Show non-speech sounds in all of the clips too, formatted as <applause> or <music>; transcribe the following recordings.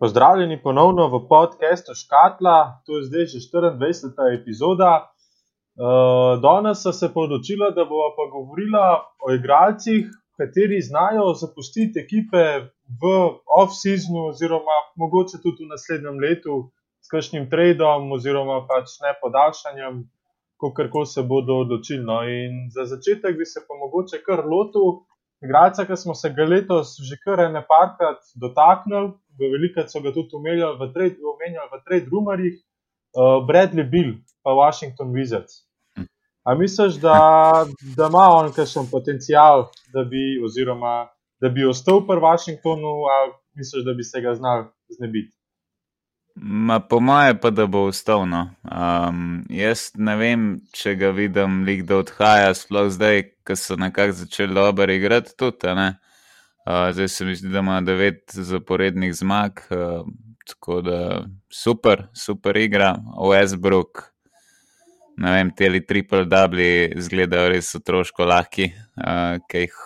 Pozdravljeni ponovno v podkastu Škatla, to je zdaj že 24. epizoda. Uh, danes so se odločila, da bomo pa govorila o igralcih, kateri znajo zapustiti ekipe v off-seasonu, oziroma mogoče tudi v naslednjem letu s kakšnim tradom, oziroma pač ne podaljšanjem, kako se bodo odločili. No. In za začetek bi se pa mogoče kar lotil igralca, ki smo se ga letos že kar ene parkrat dotaknili, veliko so ga tudi omenjali v trade, trade rumarjih, uh, Bradley Bill, pa Washington Wizards. A misliš, da, da ima on kakšen potencial, da bi, oziroma, da bi ostal v Washingtonu, ali misliš, da bi se ga znal znebiti? Ma po moje pa, da bo ostal. No. Um, jaz ne vem, če ga vidim, lik, da odhaja, sploh zdaj, ko so nekako začeli dobro igrati tudi. Uh, zdaj se mi zdi, da ima devet zaporednih zmag, uh, tako da super, super igra. Westbrook, ne vem, te ali triple dubli izgledajo res otroško lahki, uh, ki jih,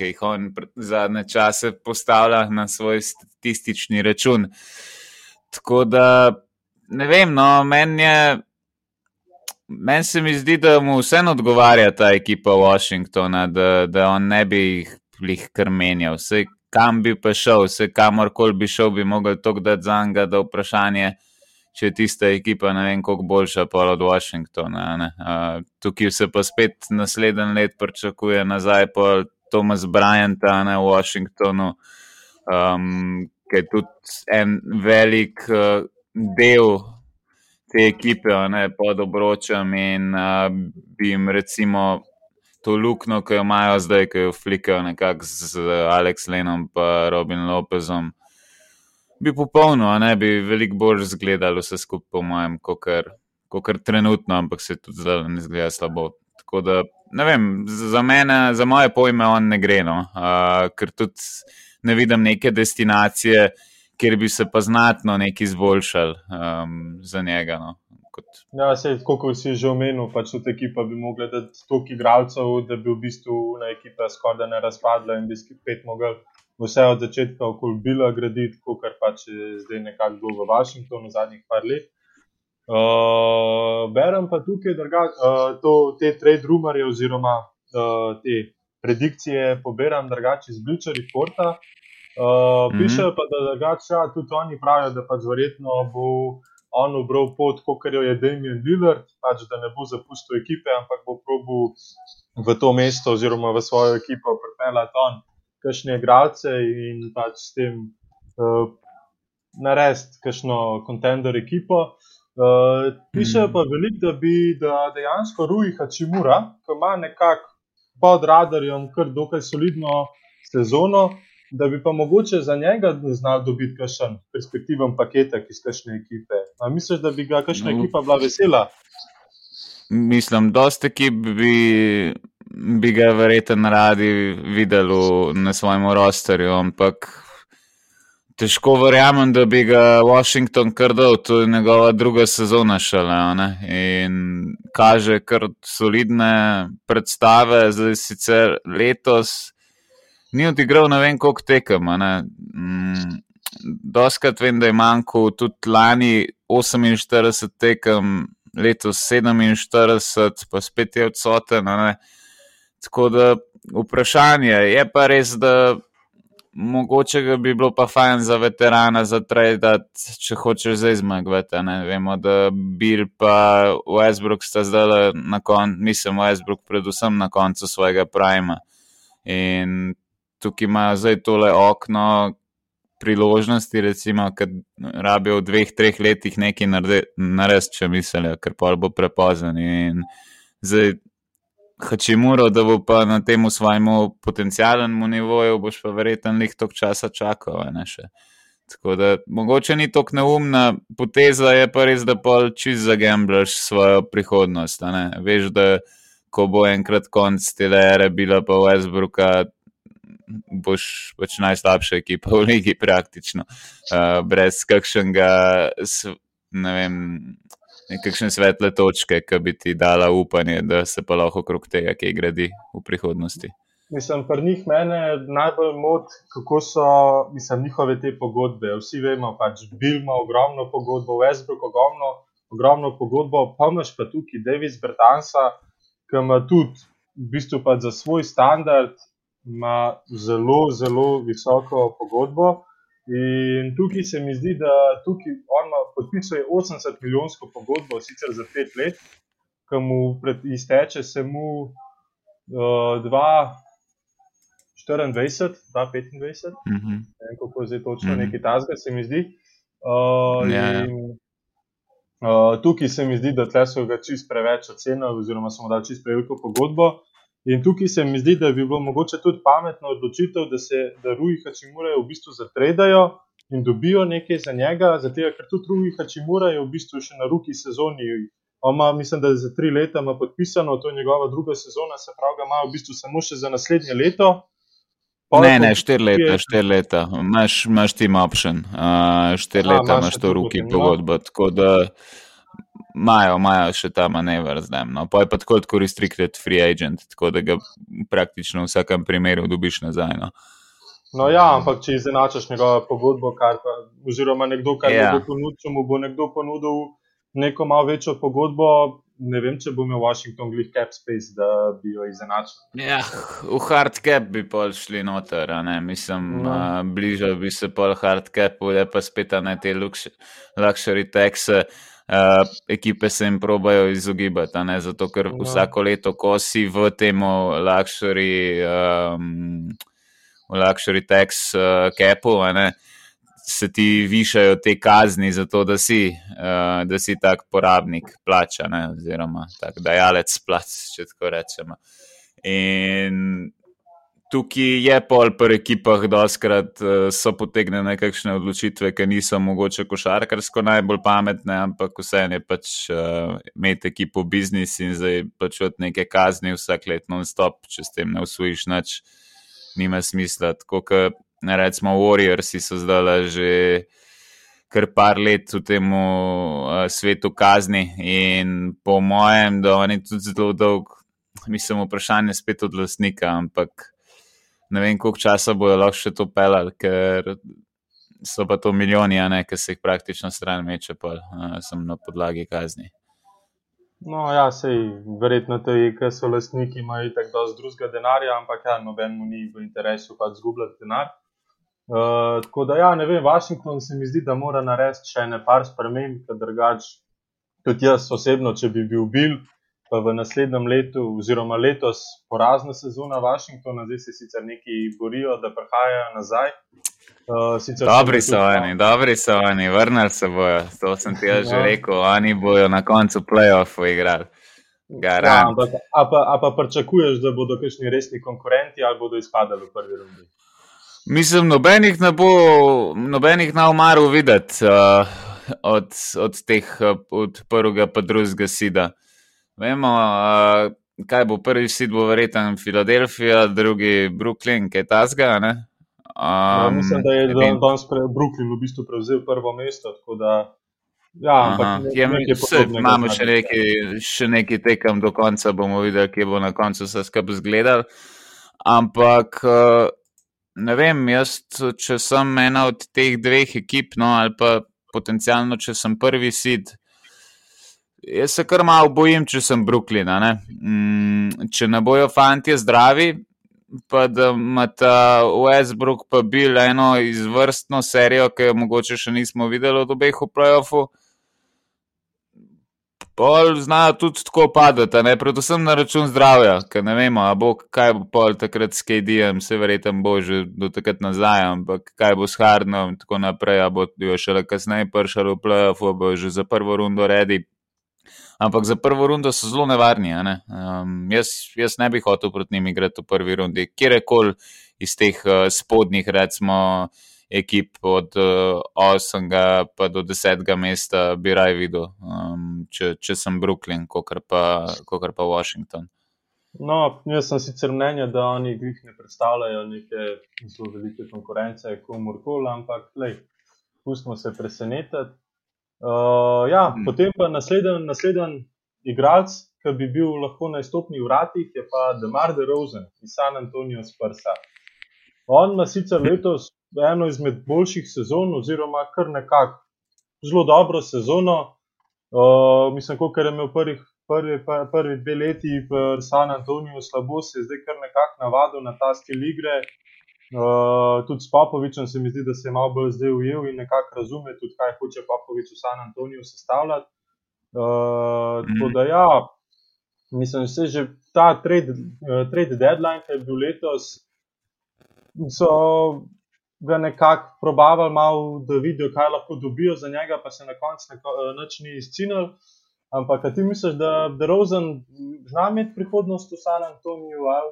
jih on zadnje čase postavlja na svoj statistični račun. Tako da ne vem, no, meni je. Meni se mi zdi, da mu vseeno odgovarja ta ekipa Washingtona, da, da on ne bi jih, jih kar menjal. Vse, kam bi pa šel, vse kamorkoli bi šel, bi mogel to dati za njega, da vprašanje, če je tista ekipa ne vem, koliko boljša pa od Washingtona. Uh, tukaj se pa spet naslednji let pričakuje nazaj po Thomas Bryanta na Washingtonu. Um, ki je tudi en velik uh, del te ekipe, ne, pod obročem in uh, bi jim recimo to luknjo, ki jo imajo zdaj, ki jo flikajo nekako z Alex Lenom in Robin Lopezom. Bi popolno, ne bi veliko bolj izgledalo vse skupaj, po mojem, kot kar trenutno, ampak se tudi zdaj ne zgleda slabo. Tako da, ne vem, za mene, za moje pojme, on ne gre, no, uh, ker tudi ne vidim neke destinacije, kjer bi se pa znatno nekaj izboljšali um, za njega. No. Kot... Ja, se, kot si že omenil, pač od ekipa bi mogli dati toliko igralcev, da bi v bistvu na ekipa skoraj ne razpadla in bi spet mogli vse od začetka okoli bila graditi, kot pač je zdaj nekako bilo v Washingtonu zadnjih par let. Uh, berem pa tukaj, da uh, te trade rumorje oziroma uh, te predikcije poberam drugače iz Bleacher Reporta. Uh, mm -hmm. Pišejo pa, da drugače, ja, tudi oni pravijo, da pač verjetno bo on ubral pot, kot jo je Damien Lillard, pač da ne bo zapustil ekipe, ampak bo probo v to mesto oziroma v svojo ekipo pripeljati on, kakšne igralce in pač s tem uh, narediti kakšno kontender ekipo. Uh, pišejo pa veliko, da bi da dejansko Rui Hačimura, ki ima nekako pod radarjem kar dokaj solidno sezono, da bi pa mogoče za njega znal dobiti kakšen perspektiven paketek iz kakšne ekipe. A misliš, da bi ga kakšna no. ekipa bila vesela? Mislim, dosta ekip bi, bi ga verjetno radi videli na svojem rosterju, ampak težko verjamem, da bi ga Washington krdel, to je njegova druga sezona šele. Ne? In kaže kar solidne predstave, zdaj sicer letos ni odigral ne vem koliko tekem. Mm, doskrat vem, da je manjko tudi lani 48 tekem, letos 47, pa spet je odsoten. Tako da vprašanje je pa res, da mogoče bi bilo pa fajn za veterana za trade, če hočeš zdaj zmagati. Vemo, da Bill pa Westbrook sta zdaj na koncu, mislim, Westbrook predvsem na koncu svojega prima. In tukaj ima zdaj tole okno priložnosti, recimo, kad rabijo v dveh, treh letih nekaj narediti, če mislijo, ker pa bo prepozen. In zdaj Hačimuro, da bo pa na tem svojem potencialnem nivoju, boš pa verjetno nekaj toliko časa čakal. Tako da mogoče ni tako neumna poteza, je pa res, da pa čist zagamblaš svojo prihodnost. Veš, da ko bo enkrat konc te ere, bila pa Westbrooka, boš pač najslabša ekipa <laughs> v ligi praktično, uh, brez kakšnega, ne vem nekakšne svetle točke, ki bi ti dala upanje, da se pa lahko okrog tega, ki gradi v prihodnosti. mislim, pri njih mene najbolj moti, kako so mislim, njihove te pogodbe. Vsi vemo, pač Bill ima ogromno pogodbo, Westbrook ogromno, ogromno pogodbo, pa imaš pa tukaj Davis Bertansa, ki ima tudi v bistvu pač za svoj standard ima zelo, zelo visoko pogodbo. In tukaj se mi zdi, da tukaj on podpisuje 80 milijonsko pogodbo, sicer za pet let, ki mu izteče se mu uh, dva. 24, 25, mm -hmm. ne vem, kako zdaj točno, mm -hmm. nekaj tasga, se mi zdi. Uh, yeah. Ja, ja. in, uh, tukaj se mi zdi, da tle so ga čist preveč ocenili, oziroma smo dali čist preveliko pogodbo. In tukaj se mi zdi, da bi bilo mogoče tudi pametno odločitev, da se da Rui Hačimura v bistvu zatredajo in dobijo nekaj za njega, zato ker tudi Rui Hačimura je v bistvu še na ruki sezoni. Oma, mislim, da je za tri leta podpisano, to je njegova druga sezona, se pravi, ga ima v bistvu samo še za naslednje leto. Ne, ne, štiri leta, štiri leta, imaš, imaš team option, uh, štiri leta imaš to v roki no. pogodbo, tako da imajo, imajo še ta manever zdaj. No. Pa je pa tako kot restricted free agent, tako da ga praktično v vsakem primeru dobiš nazaj. No. No, ja, ampak če izenačaš njegovo pogodbo, pa, oziroma nekdo, kar ja. bo ponudil, mu bo nekdo ponudil neko malo večjo pogodbo, ne vem, če bo imel Washington glih cap space, da bi jo izenačil. Ja, v hard cap bi pol šli noter, ne? mislim, no. uh, bližal bi se pol hard cap, le pa spet na te luxury tax. Uh, ekipe se jim probajo izogibati, zato ker no. vsako leto, ko si v tem luxury, um, luxury tax uh, capu, ne, uh, se ti višajo te kazni za to, da si, uh, da si tak porabnik plača, ne, oziroma tak dajalec plač, če tako rečemo. In tukaj je pol pri ekipah, da uh, so potegnjene nekakšne odločitve, ki niso mogoče košarkarsko najbolj pametne, ampak vseeno je pač uh, imeti ekipo biznis in zdaj plačati neke kazni vsak let non-stop, če s tem ne usvojiš nič, nima smisla. Tako, recimo Warriorsi so zdaj že kar par let v tem uh, svetu kazni in po mojem, da oni tudi zelo dolg, mislim, vprašanje spet od lastnika, ampak ne vem, koliko časa bojo lahko še to pelali, ker so pa to milijoni, a ne, ki se jih praktično stran meče, pa sem na podlagi kazni. No, ja, sej, verjetno to je, ker so lastniki imajo tako dosti drugega denarja, ampak ja, nobenemu ni v interesu pa zgubljati denar. Uh, tako da, ja, ne vem, Washington se mi zdi, da mora narediti še nekaj sprememb, ker drugač, tudi jaz osebno, če bi bil bil, pa v naslednjem letu, oziroma letos, porazna sezona Washingtona, zdaj se sicer neki borijo, da prihajajo nazaj. Uh, dobri so oni, dobri so oni, vrnili se bojo, to sem ti že ja. rekel, oni bojo na koncu playoffu igrali. Ja, ampak, a pa, a pa pričakuješ, da bodo kakšni resni konkurenti ali bodo izpadali v prvi rundi? Mislim, nobenih ne bo, nobenih ne umaru videti uh, od, od teh, uh, od prvega pa drugega sida. Vemo, uh, kaj bo prvi sid, bo verjetno Filadelfija, drugi Brooklyn, kaj ta zga. Um, ja, mislim, da je danes Brooklyn v bistvu prevzel prvo mesto. Ja, ampak je, vse, imamo še nekaj, še nekaj tekem do konca, bomo videli, kje bo na koncu vse skupaj izgledal. Ampak. Ne vem, jaz, če sem ena od teh dveh ekip, no, ali pa potencialno, če sem prvi sid. Jaz se kar malo bojim, če sem Brooklyn. Ne? Mm, če ne bojo fanti zdravi, pa da ima ta Westbrook pa bil eno izvrstno serijo, ki jo mogoče še nismo videli od obeh v playoffu. Pol znajo tudi tako padati, ne? predvsem na račun zdravja, ker ne vemo, bo, kaj bo pol takrat s KD-jem, se verjetno bo že do takrat nazaj, ampak kaj bo s Hardnom in tako naprej, bo jo šele kasneje pršal v playoff, bo že za prvo rundo redi. Ampak za prvo rundo so zelo nevarni. Ne? Um, jaz, jaz ne bi hotel proti njim igrati v prvi rundi, kjerkoli iz teh uh, spodnjih, recimo ekip od uh, eh, 8. pa do 10. mesta bi raj videl, um, če, če sem Brooklyn, kot pa, pa Washington. No, jaz sem sicer mnenja, da oni jih ne predstavljajo neke zelo velike konkurence, komorkoli, ampak lej, pustimo se presenetiti. Uh, ja, mm. Potem pa naslednji, naslednji igralec, ki bi bil lahko na izstopnih vratih, je pa Demar de Rosen iz San Antonija Sprsa. On ima sicer letos eno izmed boljših sezon, oziroma kar nekako zelo dobro sezono. Uh, mislim, kot je imel prvih, prvi, prvi dve leti v San Antoniju slabo, se je zdaj kar nekako navadil na ta stil igre. Uh, tudi s Popovičem se mi zdi, da se je malo bolj zdaj ujel in nekako razume tudi, kaj hoče Popovič v San Antoniju sestavljati. Uh, tako da, ja, mislim, da se že ta trade, uh, trade deadline, ki je bil letos, so ga nekako probavali, malo, da vidijo, kaj lahko dobijo za njega, pa se na koncu nič ni izcinil. Ampak, ti misliš, da je Rozen znal imeti prihodnost v San Antoniju? Ali?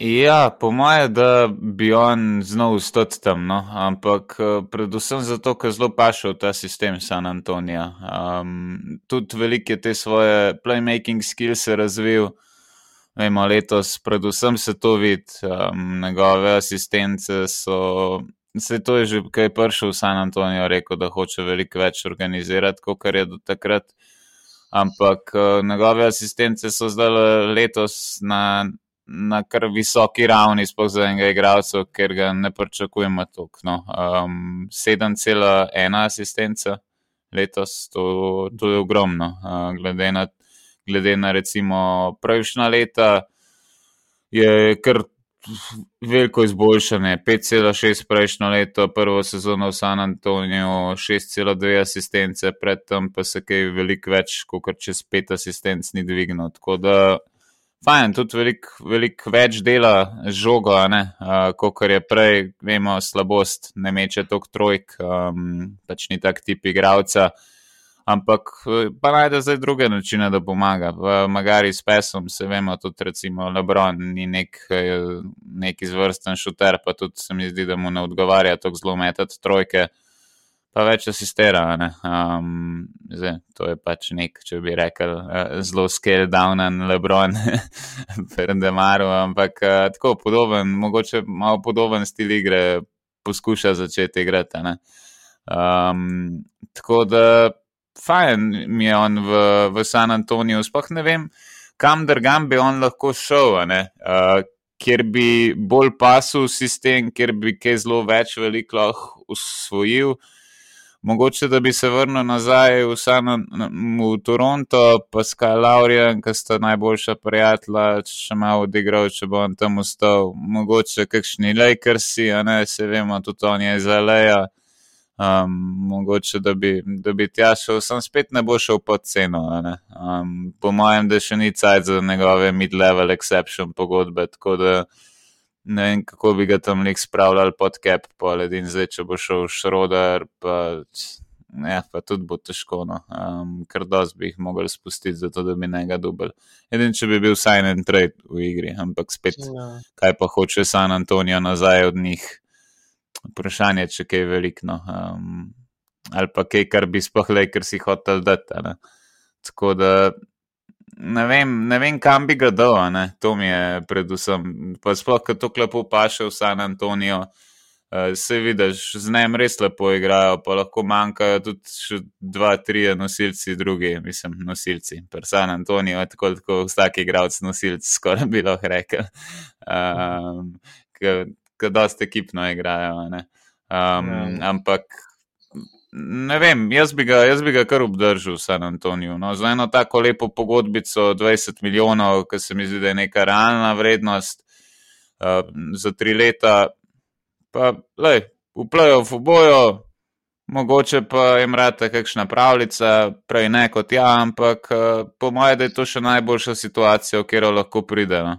Ja, po mojem, da bi on znal ustati tam, no? ampak eh, predvsem zato, ker zelo paše v ta sistem San Antonija. Um, tudi veliko je te svoje playmaking skills razvil, vemo, letos, predvsem se to vidi, um, njegove asistence so. Se to je že, kaj je prišel v San Antonijo, rekel, da hoče veliko več organizirati, kot je do takrat. Ampak uh, njegove asistence so zdaj letos na na kar visoki ravni, sploh za enega igralca, ker ga ne pričakujemo toliko. No. Um, 7,1 asistenca letos, to, to je ogromno. Uh, glede, na, glede na recimo prejšnja leta, je kar veliko izboljšanje. 5,6 prejšnjo leto, prvo sezono v San Antoniju, 6,2 asistence, predtem pa se kaj veliko več, kot čez 5 asistenc ni dvignil. Tako da fajn, tudi veliko velik več dela z žogo, uh, kot je prej, vemo, slabost, ne meče tok trojk, um, pač ni tak tip igravca. Ampak pa najde zdaj druge načine, da pomaga. V Magari s pesom se vemo, tudi recimo Lebron ni nek, nek izvrsten šuter, pa tudi se mi zdi, da mu ne odgovarja tako zelo metati trojke pa več asistira. Um, zdaj, to je pač nek, če bi rekel, uh, zelo scale down in Lebron, <laughs> Ferdemaru, ampak uh, tako podoben, mogoče malo podoben stil igre poskuša začeti igrati. Um, tako da, fajn mi je on v, v San Antoniju, sploh ne vem, kam drgam bi on lahko šel. Uh, Ker bi bolj pasul sistem, ker bi kaj zelo več veliko usvojil, uh, mogoče da bi se vrnil nazaj v, San, v Toronto, pa Sky Laurian, ki sta najboljša prijatelja, še malo odigral, če bo on tam ostal. Mogoče kakšni Lakersi, a ne se vemo, tudi on je iz Aleja. Um, mogoče da bi, da bi tja šel, sem spet ne bo šel pod ceno. Um, po mojem, da še ni cajt za njegove mid-level exception pogodbe, tako da ne vem, kako bi ga tam nek spravljali pod cap, pa ledin zdaj, če bo šel šroder, pa, ne, pa tudi bo težko, no. um, ker dos bi jih mogli spustiti, zato da bi njega dubel. Edin, če bi bil sign and trade v igri, ampak spet, ja. kaj pa hoče San Antonijo nazaj od njih, vprašanje, če kaj velikno. Um, ali pa kaj, kar bi sploh le, ker si hotel dati. Tako da ne vem, ne vem, kam bi ga dal, ne? to mi je predvsem. Pa sploh, ker to klepo paše v San Antonijo, uh, se vidiš, z njim res lepo igrajo, pa lahko manjkajo tudi še dva, tri nosilci, drugi, mislim, nosilci. Per San Antonijo je tako, tako vsak igralec nosilc, skoraj bi lahko rekel. Um, Ker dosta ekipno igrajo. Um, ja. Ampak ne vem, jaz bi ga, jaz bi ga kar obdržal v San Antoniju. No, za eno tako lepo pogodbico 20 milijonov, ki se mi zdi, da je neka realna vrednost uh, za tri leta, pa lej, vplajo v bojo. Mogoče pa jim rata kakšna pravljica, prej ne kot ja, ampak uh, po mojem, da je to še najboljša situacija, v katero lahko pridemo.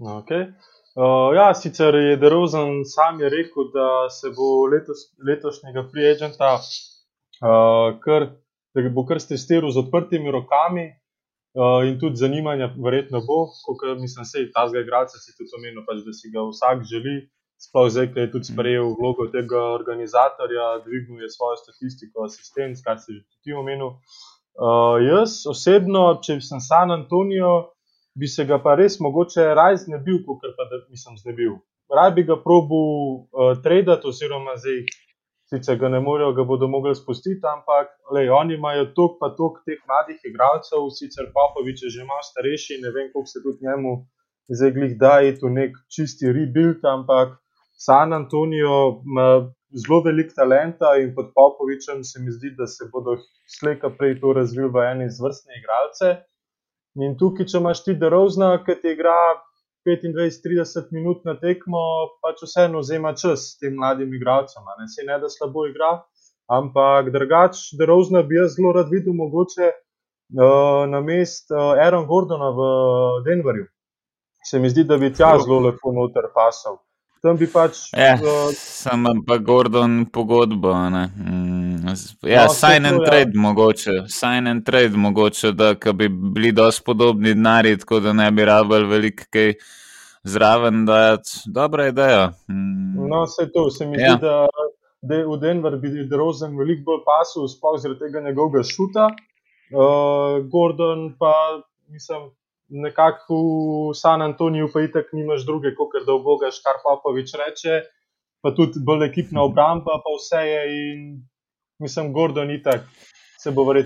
Okay. Uh, ja, sicer je Derozen sam je rekel, da se bo letos, letošnjega free agenta uh, kar, da bo kar testiral z odprtimi rokami uh, in tudi zanimanja, verjetno bo, kot mislim, se ta zga igralca si tudi omenil, pač, da si ga vsak želi. Sploh zdaj, ki je tudi sprejel vlogo tega organizatorja, dvignuje svojo statistiko, asistent, kar si že ti omenil. Uh, jaz osebno, če sem San Antonijo, bi se ga pa res mogoče raj znebil, kot pa da nisem znebil. Raj bi ga probil uh, tradati, oziroma zdaj sicer ga ne morejo, ga bodo mogli spustiti, ampak lej, oni imajo tok pa tok teh mladih igralcev, sicer Popovič je že malo starejši, ne vem, koliko se tudi njemu zdaj glih da je tu nek čisti rebuild, ampak San Antonijo ima zelo velik talenta in pod Popovičem se mi zdi, da se bodo slejka prej to razvili v ene izvrstne igralce. In tukaj, če imaš ti derozna, ki ti igra 25-30 minut na tekmo, pač vseeno vzema čas tem mladim igralcem. Ne se ne da slabo igra, ampak drugače, derozna bi jaz zelo rad videl mogoče uh, na mest uh, Aaron Gordona v Denverju. Se mi zdi, da bi tja zelo lepo noter pasal. Tam bi pač. Ja, uh, Sam pa Gordon pogodbo. Mm, ja, no, sign and to, ja. trade ja. mogoče, sign and trade mogoče, da bi bili dosti podobni denarji, tako da ne bi rabili veliko kaj zraven, da je dobra ideja. Mm. No, vse to se mi ja. zdi, da, da v Denver bi Rosen veliko bolj pasil, sploh zaradi tega njegovega šuta. Uh, Gordon pa, mislim, nekako v San Antoniju, pa itek nimaš druge, kot da obogaš, kar Popovič reče, pa tudi bolj ekipna obramba, pa vse je in mislim, Gordon itek.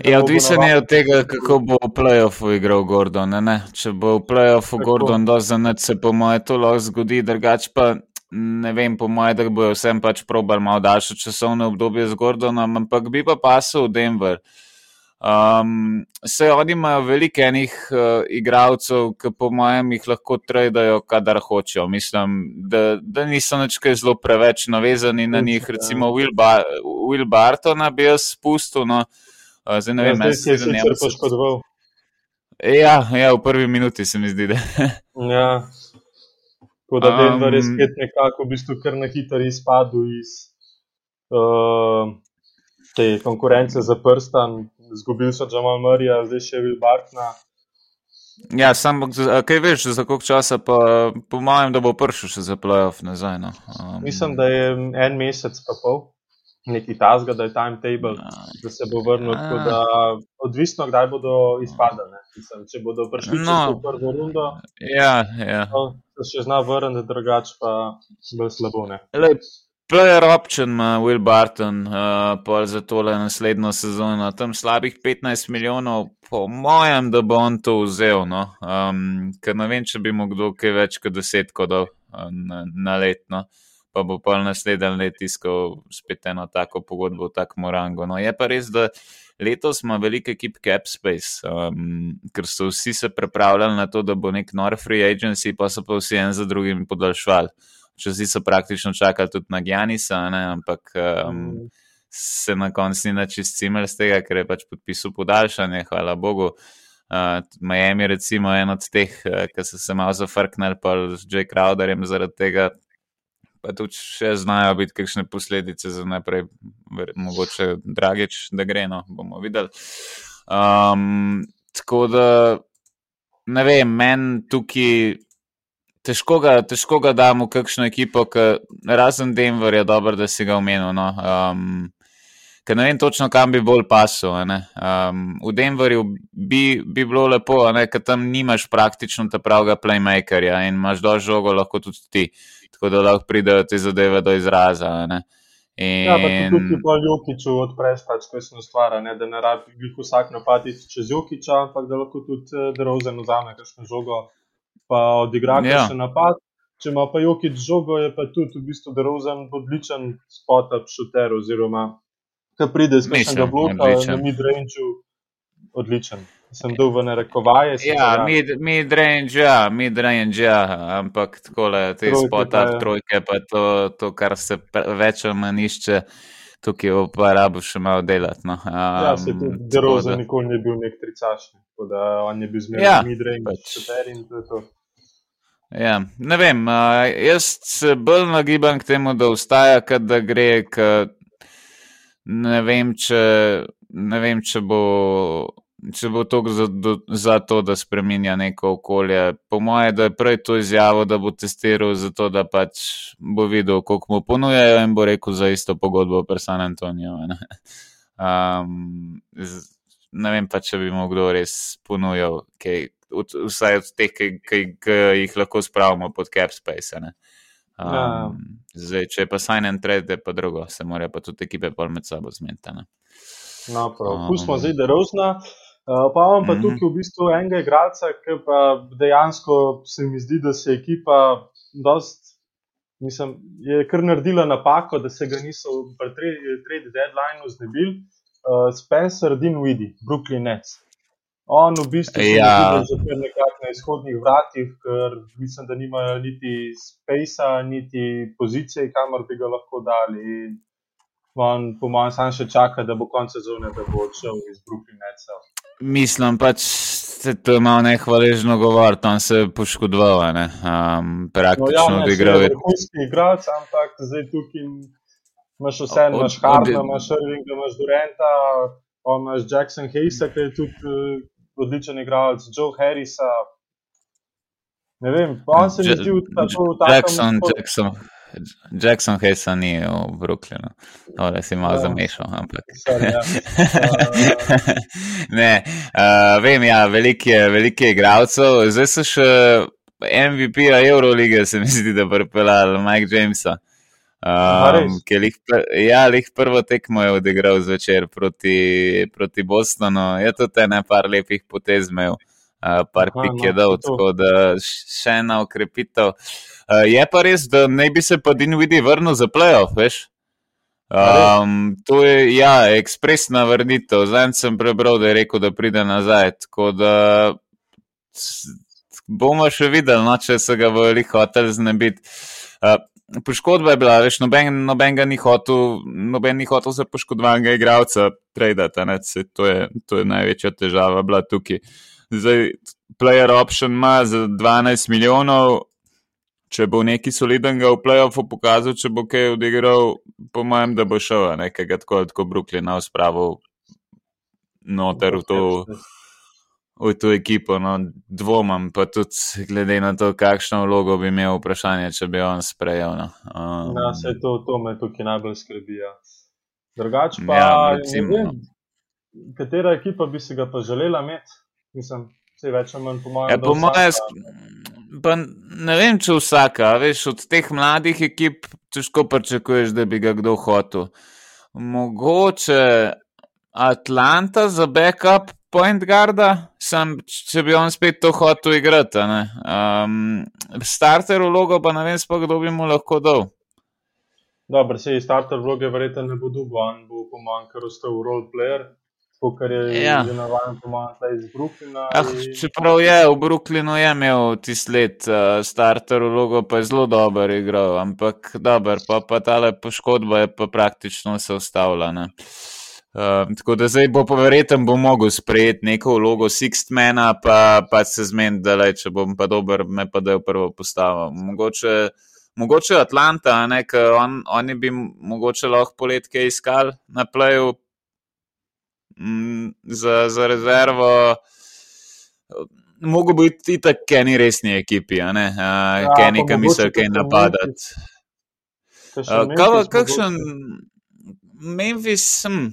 Ja, odvisen je od tega, kako bo v playoffu igral Gordon. Ne, ne. Če bo v playoffu Gordon dozornil, se po mojem to lahko zgodi, drugače pa ne vem, po mojem, da bojo vsem pač probar malo daljše časovne obdobje z Gordonom, ampak bi pa pasel v Denver. Uh, Um, se oni imajo veliko enih uh, igralcev, ki po mojem jih lahko tradajo, kadar hočejo. Mislim, da, da niso več kaj zelo preveč navezani na njih. Recimo Will, ba Will Bartona bi jaz spustil. No, uh, zdaj ne vem, ja, se je nekaj poškodoval. Ja, ja, v prvi minuti se mi zdi. Da. <laughs> ja. Tako da um, je res spet nekako v bistvu kar na hitro izpadel iz uh, te konkurence za prstan izgubili so Jamal Murrayja, zdaj še Will Bartna. Ja, sam, kaj veš, za koliko časa, pa po mojem, da bo prišel še za playoff nazaj. No. Um, Mislim, da je en mesec pa pol, neki tasga, da je timetable, ja, da se bo vrnil. Ja. Da, odvisno, kdaj bodo izpadali. Če bodo prišli no, v prvo rundo, ja, ja. To, se še zna vrniti, drugače pa bo slabo. Lep. Player option ima Will Barton uh, za tole naslednjo sezono, tam slabih 15 milijonov, po mojem, da bo on to vzel. No? Um, ker ne vem, če bi mu kdo kaj več kot 10 kodov uh, na, na letno, pa bo pa naslednji let iskal spet eno tako pogodbo v takem rangu. No, je pa res, da letos ima veliko ekip Cap Space, um, ker so vsi se pripravljali na to, da bo nek nor free agency, pa so pa vsi en za drugim podaljšvali če si so praktično čakali tudi na Gjanisa, ne, ampak um, mm. se na koncu ni načist cimer z tega, ker je pač podpisal podaljšanje, hvala Bogu. Uh, Miami, recimo, je en od teh, uh, ki so se malo zafrknili, pa z J. Crowderjem zaradi tega, pa tudi še znajo biti kakšne posledice za naprej, mogoče dragič, da gre, no, bomo videli. Um, tako da, ne vem, meni tukaj težko ga, težko ga damo v kakšno ekipo, ki razen Denver je dobro, da si ga omenil. No. Um, Ker ne vem točno, kam bi bolj pasil. Um, v Denverju bi, bi bilo lepo, ker tam nimaš praktično ta pravega playmakerja in imaš do žogo, lahko tudi ti, tako da lahko pridejo te zadeve do izraza. In... Ja, pa tudi po Jokiču odpreš pač kakšno stvar, ne? da ne rabi vsak napaditi čez Jokiča, ampak da lahko tudi eh, Drozen vzame kakšno žogo pa odigra ja. še napad. Če ima pa Jokič žogo, je pa tudi v bistvu Derozen odličen spot-up shooter, oziroma ki pride z nekega bloka na mid-range, odličen. Sem dol v narekovaje. Ja, mid-range, ja, mid-range, ja, ampak takole, te spot-up ja. trojke, pa to, to, kar se več ali manj išče tukaj v uporabi še malo delati. No. Um, ja, se tudi Deroza da... nikoli ni bil nek tricašnik, tako da on je bil zmeraj ja, midrange, pač. in to je to. Ja, ne vem, uh, jaz se bolj nagibam k temu, da ustaja, kad da gre, k, ne vem, če, ne vem, če bo če bo to za, do, za to, da spremenja neko okolje. Po mojem, da je prej to izjavo, da bo testiral za to, da pač bo videl, koliko mu ponujajo in bo rekel za isto pogodbo pri San Antoniju. Ne? Um, ne vem pa, če bi mu kdo res ponujal, kaj, vsaj od teh, ki jih lahko spravimo pod Capspace. Um, ja. zdaj, če je pa sign and trade, je pa drugo, se morajo pa tudi ekipe pol med sabo zmeniti. No, prav. Pustimo um, zdaj, da je rozna. Uh, pa imam pa mhm. -huh. tukaj v bistvu enega igralca, ki pa dejansko se mi zdi, da se ekipa dost, mislim, je kar naredila napako, da se ga niso pri trade deadlineu znebili. Uh, Spencer Dinwiddie, Brooklyn Nets. On v bistvu je ja. nekako na izhodnih vratih, ker mislim, da nimajo niti spacea, niti pozicije, kamor bi ga lahko dali. In on, po mojem, sam še čaka, da bo konec sezone, da bo odšel iz Brooklyn Netsa. Mislim pač, da je to malo nehvaležno govoriti, tam se je poškodoval. Ne? Um, praktično no, ja, odigral je. Vrhunski igralec, ampak zdaj tukaj imaš vse, imaš Harda, imaš Irvinga, imaš Durenta, imaš Jackson Hayesa, ki je tudi uh, odličen igralec, Joe Harrisa. Ne vem, on se mi zdi, da je to tako. Jackson, Jackson. Jackson Hayes ni v Brooklynu, ali si malo ja. zamešal. Ja. <laughs> ne, uh, vem, ja, veliko je, veliko je igralcev, zdaj so še MVP-a Eurolige, se mi zdi, da bo pripeljal Mike Jamesa. Um, ki je lih, ja, lih prvo tekmo je odigral zvečer proti, proti Bostonu, je to te ne par lepih potez imel, uh, par Aha, pik je no, dal, tako da še ena ukrepitev. Uh, je pa res, da ne bi se pa Dinvidi vrnil za playoff, veš? Um, to je, ja, ekspresna vrnitev. Zdaj sem prebral, da je rekel, da pride nazaj. Tako da bomo še videli, no, če se ga v lih hotel znebiti. Uh, poškodba je bila, veš, noben, noben ga ni hotel, noben ni hotel za poškodovanega igralca tradati. To, to je največja težava bila tukaj. Zdaj, player option ima za 12 milijonov, če bo neki solidnega v playoffu pokazal, če bo kaj odigral, po mojem, da bo šel nekega tako, tako Brooklyna v spravo noter v to, v to ekipo. No, dvomam pa tudi glede na to, kakšno vlogo bi imel vprašanje, če bi on sprejel. No. Um, ja, se to, to me tukaj najbolj skrbi. Ja. Drugač pa, ja, recimo, vem, no. katera ekipa bi si ga pa želela imeti? Mislim, vse več ali manj po mojem. Ja, po mojem, Pa ne vem, če vsaka, veš, od teh mladih ekip težko pričakuješ, da bi ga kdo hotel. Mogoče Atlanta za backup point guarda, sem, če bi on spet to hotel igrati. Um, starter vlogo pa ne vem, sploh kdo bi mu lahko dal. Dobro, se je starter vloge verjetno ne bo dugo, on bo pomankal, ostal role player kar je ja. že navaden, pomaga iz Brooklyna. Ah, in... Čeprav je v Brooklynu je imel tisti let uh, starter vlogo, pa je zelo dober igral, ampak dober, pa, pa tale poškodba je pa praktično se ustavila. Uh, tako da zdaj bo poverjeten, bo mogel sprejeti neko vlogo Sixtmana, pa, pa se zmeni, da le, če bom pa dober, me pa da je v prvo postavo. Mogoče, mogoče Atlanta, ne, on, oni bi mogoče lahko poletke iskali na Mm, za, za rezervo. Mogo biti tako, ker ni resni ekipi, uh, ja, ker nekaj misli, kaj napadati. Kakšen Memphis, hm,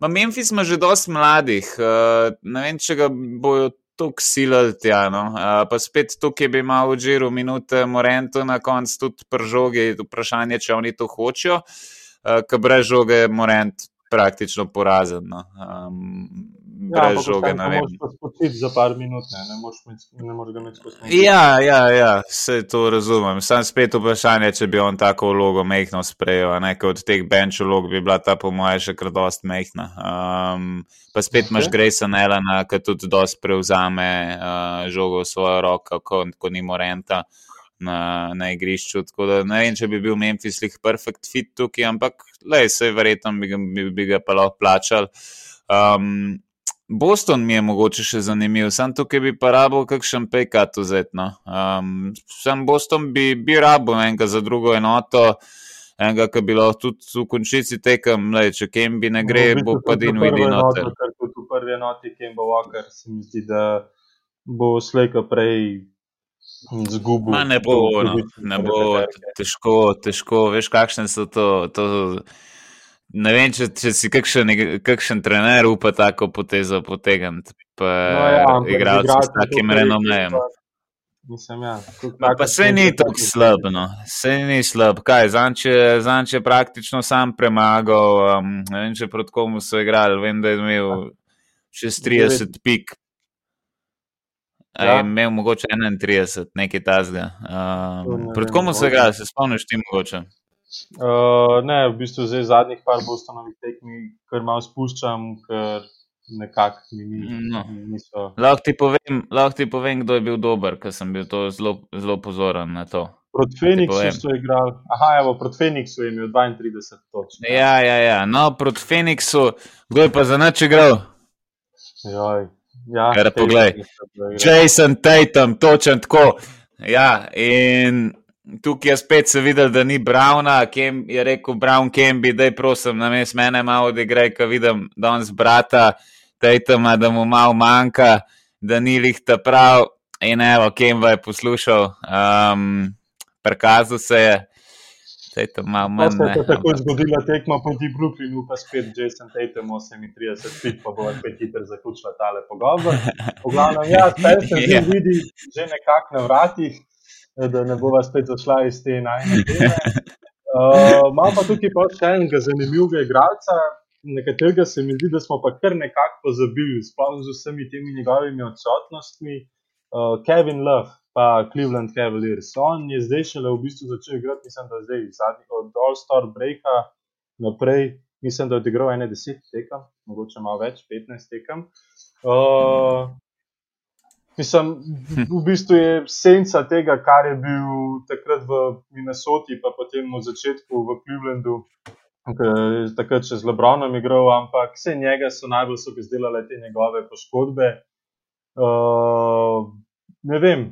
ma Memphis ima že dosti mladih, uh, ne vem, če ga bojo tako silili tja. No? Uh, pa spet tukaj bi imel v žiru minute Morentu na koncu tudi pržoge, vprašanje, če oni to hočejo, uh, ker brez žoge Morent praktično porazen. No. Um, brez ja, žoge. Ne moreš pa spočiti za par minut, ne, ne moreš, ga imeti skozi. Ja, ja, ja, vse to razumem. Sam spet vprašanje, če bi on tako vlogo mehko sprejel. Nekaj od teh bench vlog bi bila ta, po mojem, še kar dost mehna. Um, pa spet okay. imaš Grayson Elena, ki tudi dost prevzame uh, žogo v svojo roko, ko, ko ni morenta na, na igrišču. Tako da ne vem, če bi bil Memphis lih perfect fit tukaj, ampak le, se verjetno bi, bi, bi ga pa lahko plačal. Um, Boston mi je mogoče še zanimiv, sam tukaj bi pa rabo kakšen pekat vzetno. Um, sam Boston bi, bi rabo enega za drugo enoto. Enega, ki bi lahko tudi v končici tekem, le, če kem bi ne gre, no, bo pa din vidi noter. V prvi enoti, kem bo Walker, se mi zdi, da bo slejka prej Zgubo. Ne bo, no, ne bo težko, težko. Veš, kakšne so to. to ne vem, če, če si kakšen, kakšen trener upa tako potezo potegniti. No, ja, Igralci s takim renomejem. Mislim, ja. Ma, pa se ni tako slab, no. se ni slab. Kaj, zanče je praktično sam premagal, um, ne vem, če proti komu so igrali, vem, da je imel čez 30 pik. Ja. Je imel mogoče 31, nekaj tazga. Um, proti komu so igrali, se spomniš ti mogoče? Uh, ne, v bistvu zdaj zadnjih par bostanovih tekmi, ker malo spuščam, ker nekako ni. No. Lahko ti, lahko ti povem, kdo je bil dober, ker sem bil zelo, zelo pozoren na to. Proti Feniksu so igrali, aha, evo, proti Feniksu je imel 32 točk. Ja, ja, ja. No, proti Feniksu, kdo je pa za noč igral? Joj. Ja, Ker poglej, Jason Tatum, točen tako. Ja, in tukaj je spet se videl, da ni Browna, Kem, je rekel Brown Kembi, da je prosim, na mestu mene malo odigraj, ko vidim danes brata. Tatuma, da mu malo manjka, da ni lih ta prav. In evo, Kemba je poslušal, um, prikazal se je. Tatum malo manj. Se je tako zgodila tekma proti Brooklynu, pa spet Jason Tatum 38 pik, pa bo spet hitro zaključila tale pogovor. Poglavno, ja, spet se yeah. vidi že nekako na vratih, da ne bova spet zašla iz te najne teme. Uh, Imam pa tukaj pa še enega zanimivega igralca, nekaterega se mi zdi, da smo pa kar nekako pozabili, sploh z vsemi temi njegovimi odsotnostmi. Uh, Kevin Love, pa Cleveland Cavaliers. On je zdaj šele v bistvu začel igrati, mislim, da zdaj zadnji od All-Star Breaka naprej. Mislim, da je odigral ene deset tekem, mogoče malo več, petnajst tekem. Uh, mislim, v bistvu je senca tega, kar je bil takrat v Minnesoti, pa potem v začetku v Clevelandu, takrat še z Lebronom igral, ampak vse njega so najbolj so izdelale te njegove poškodbe. Uh, ne vem,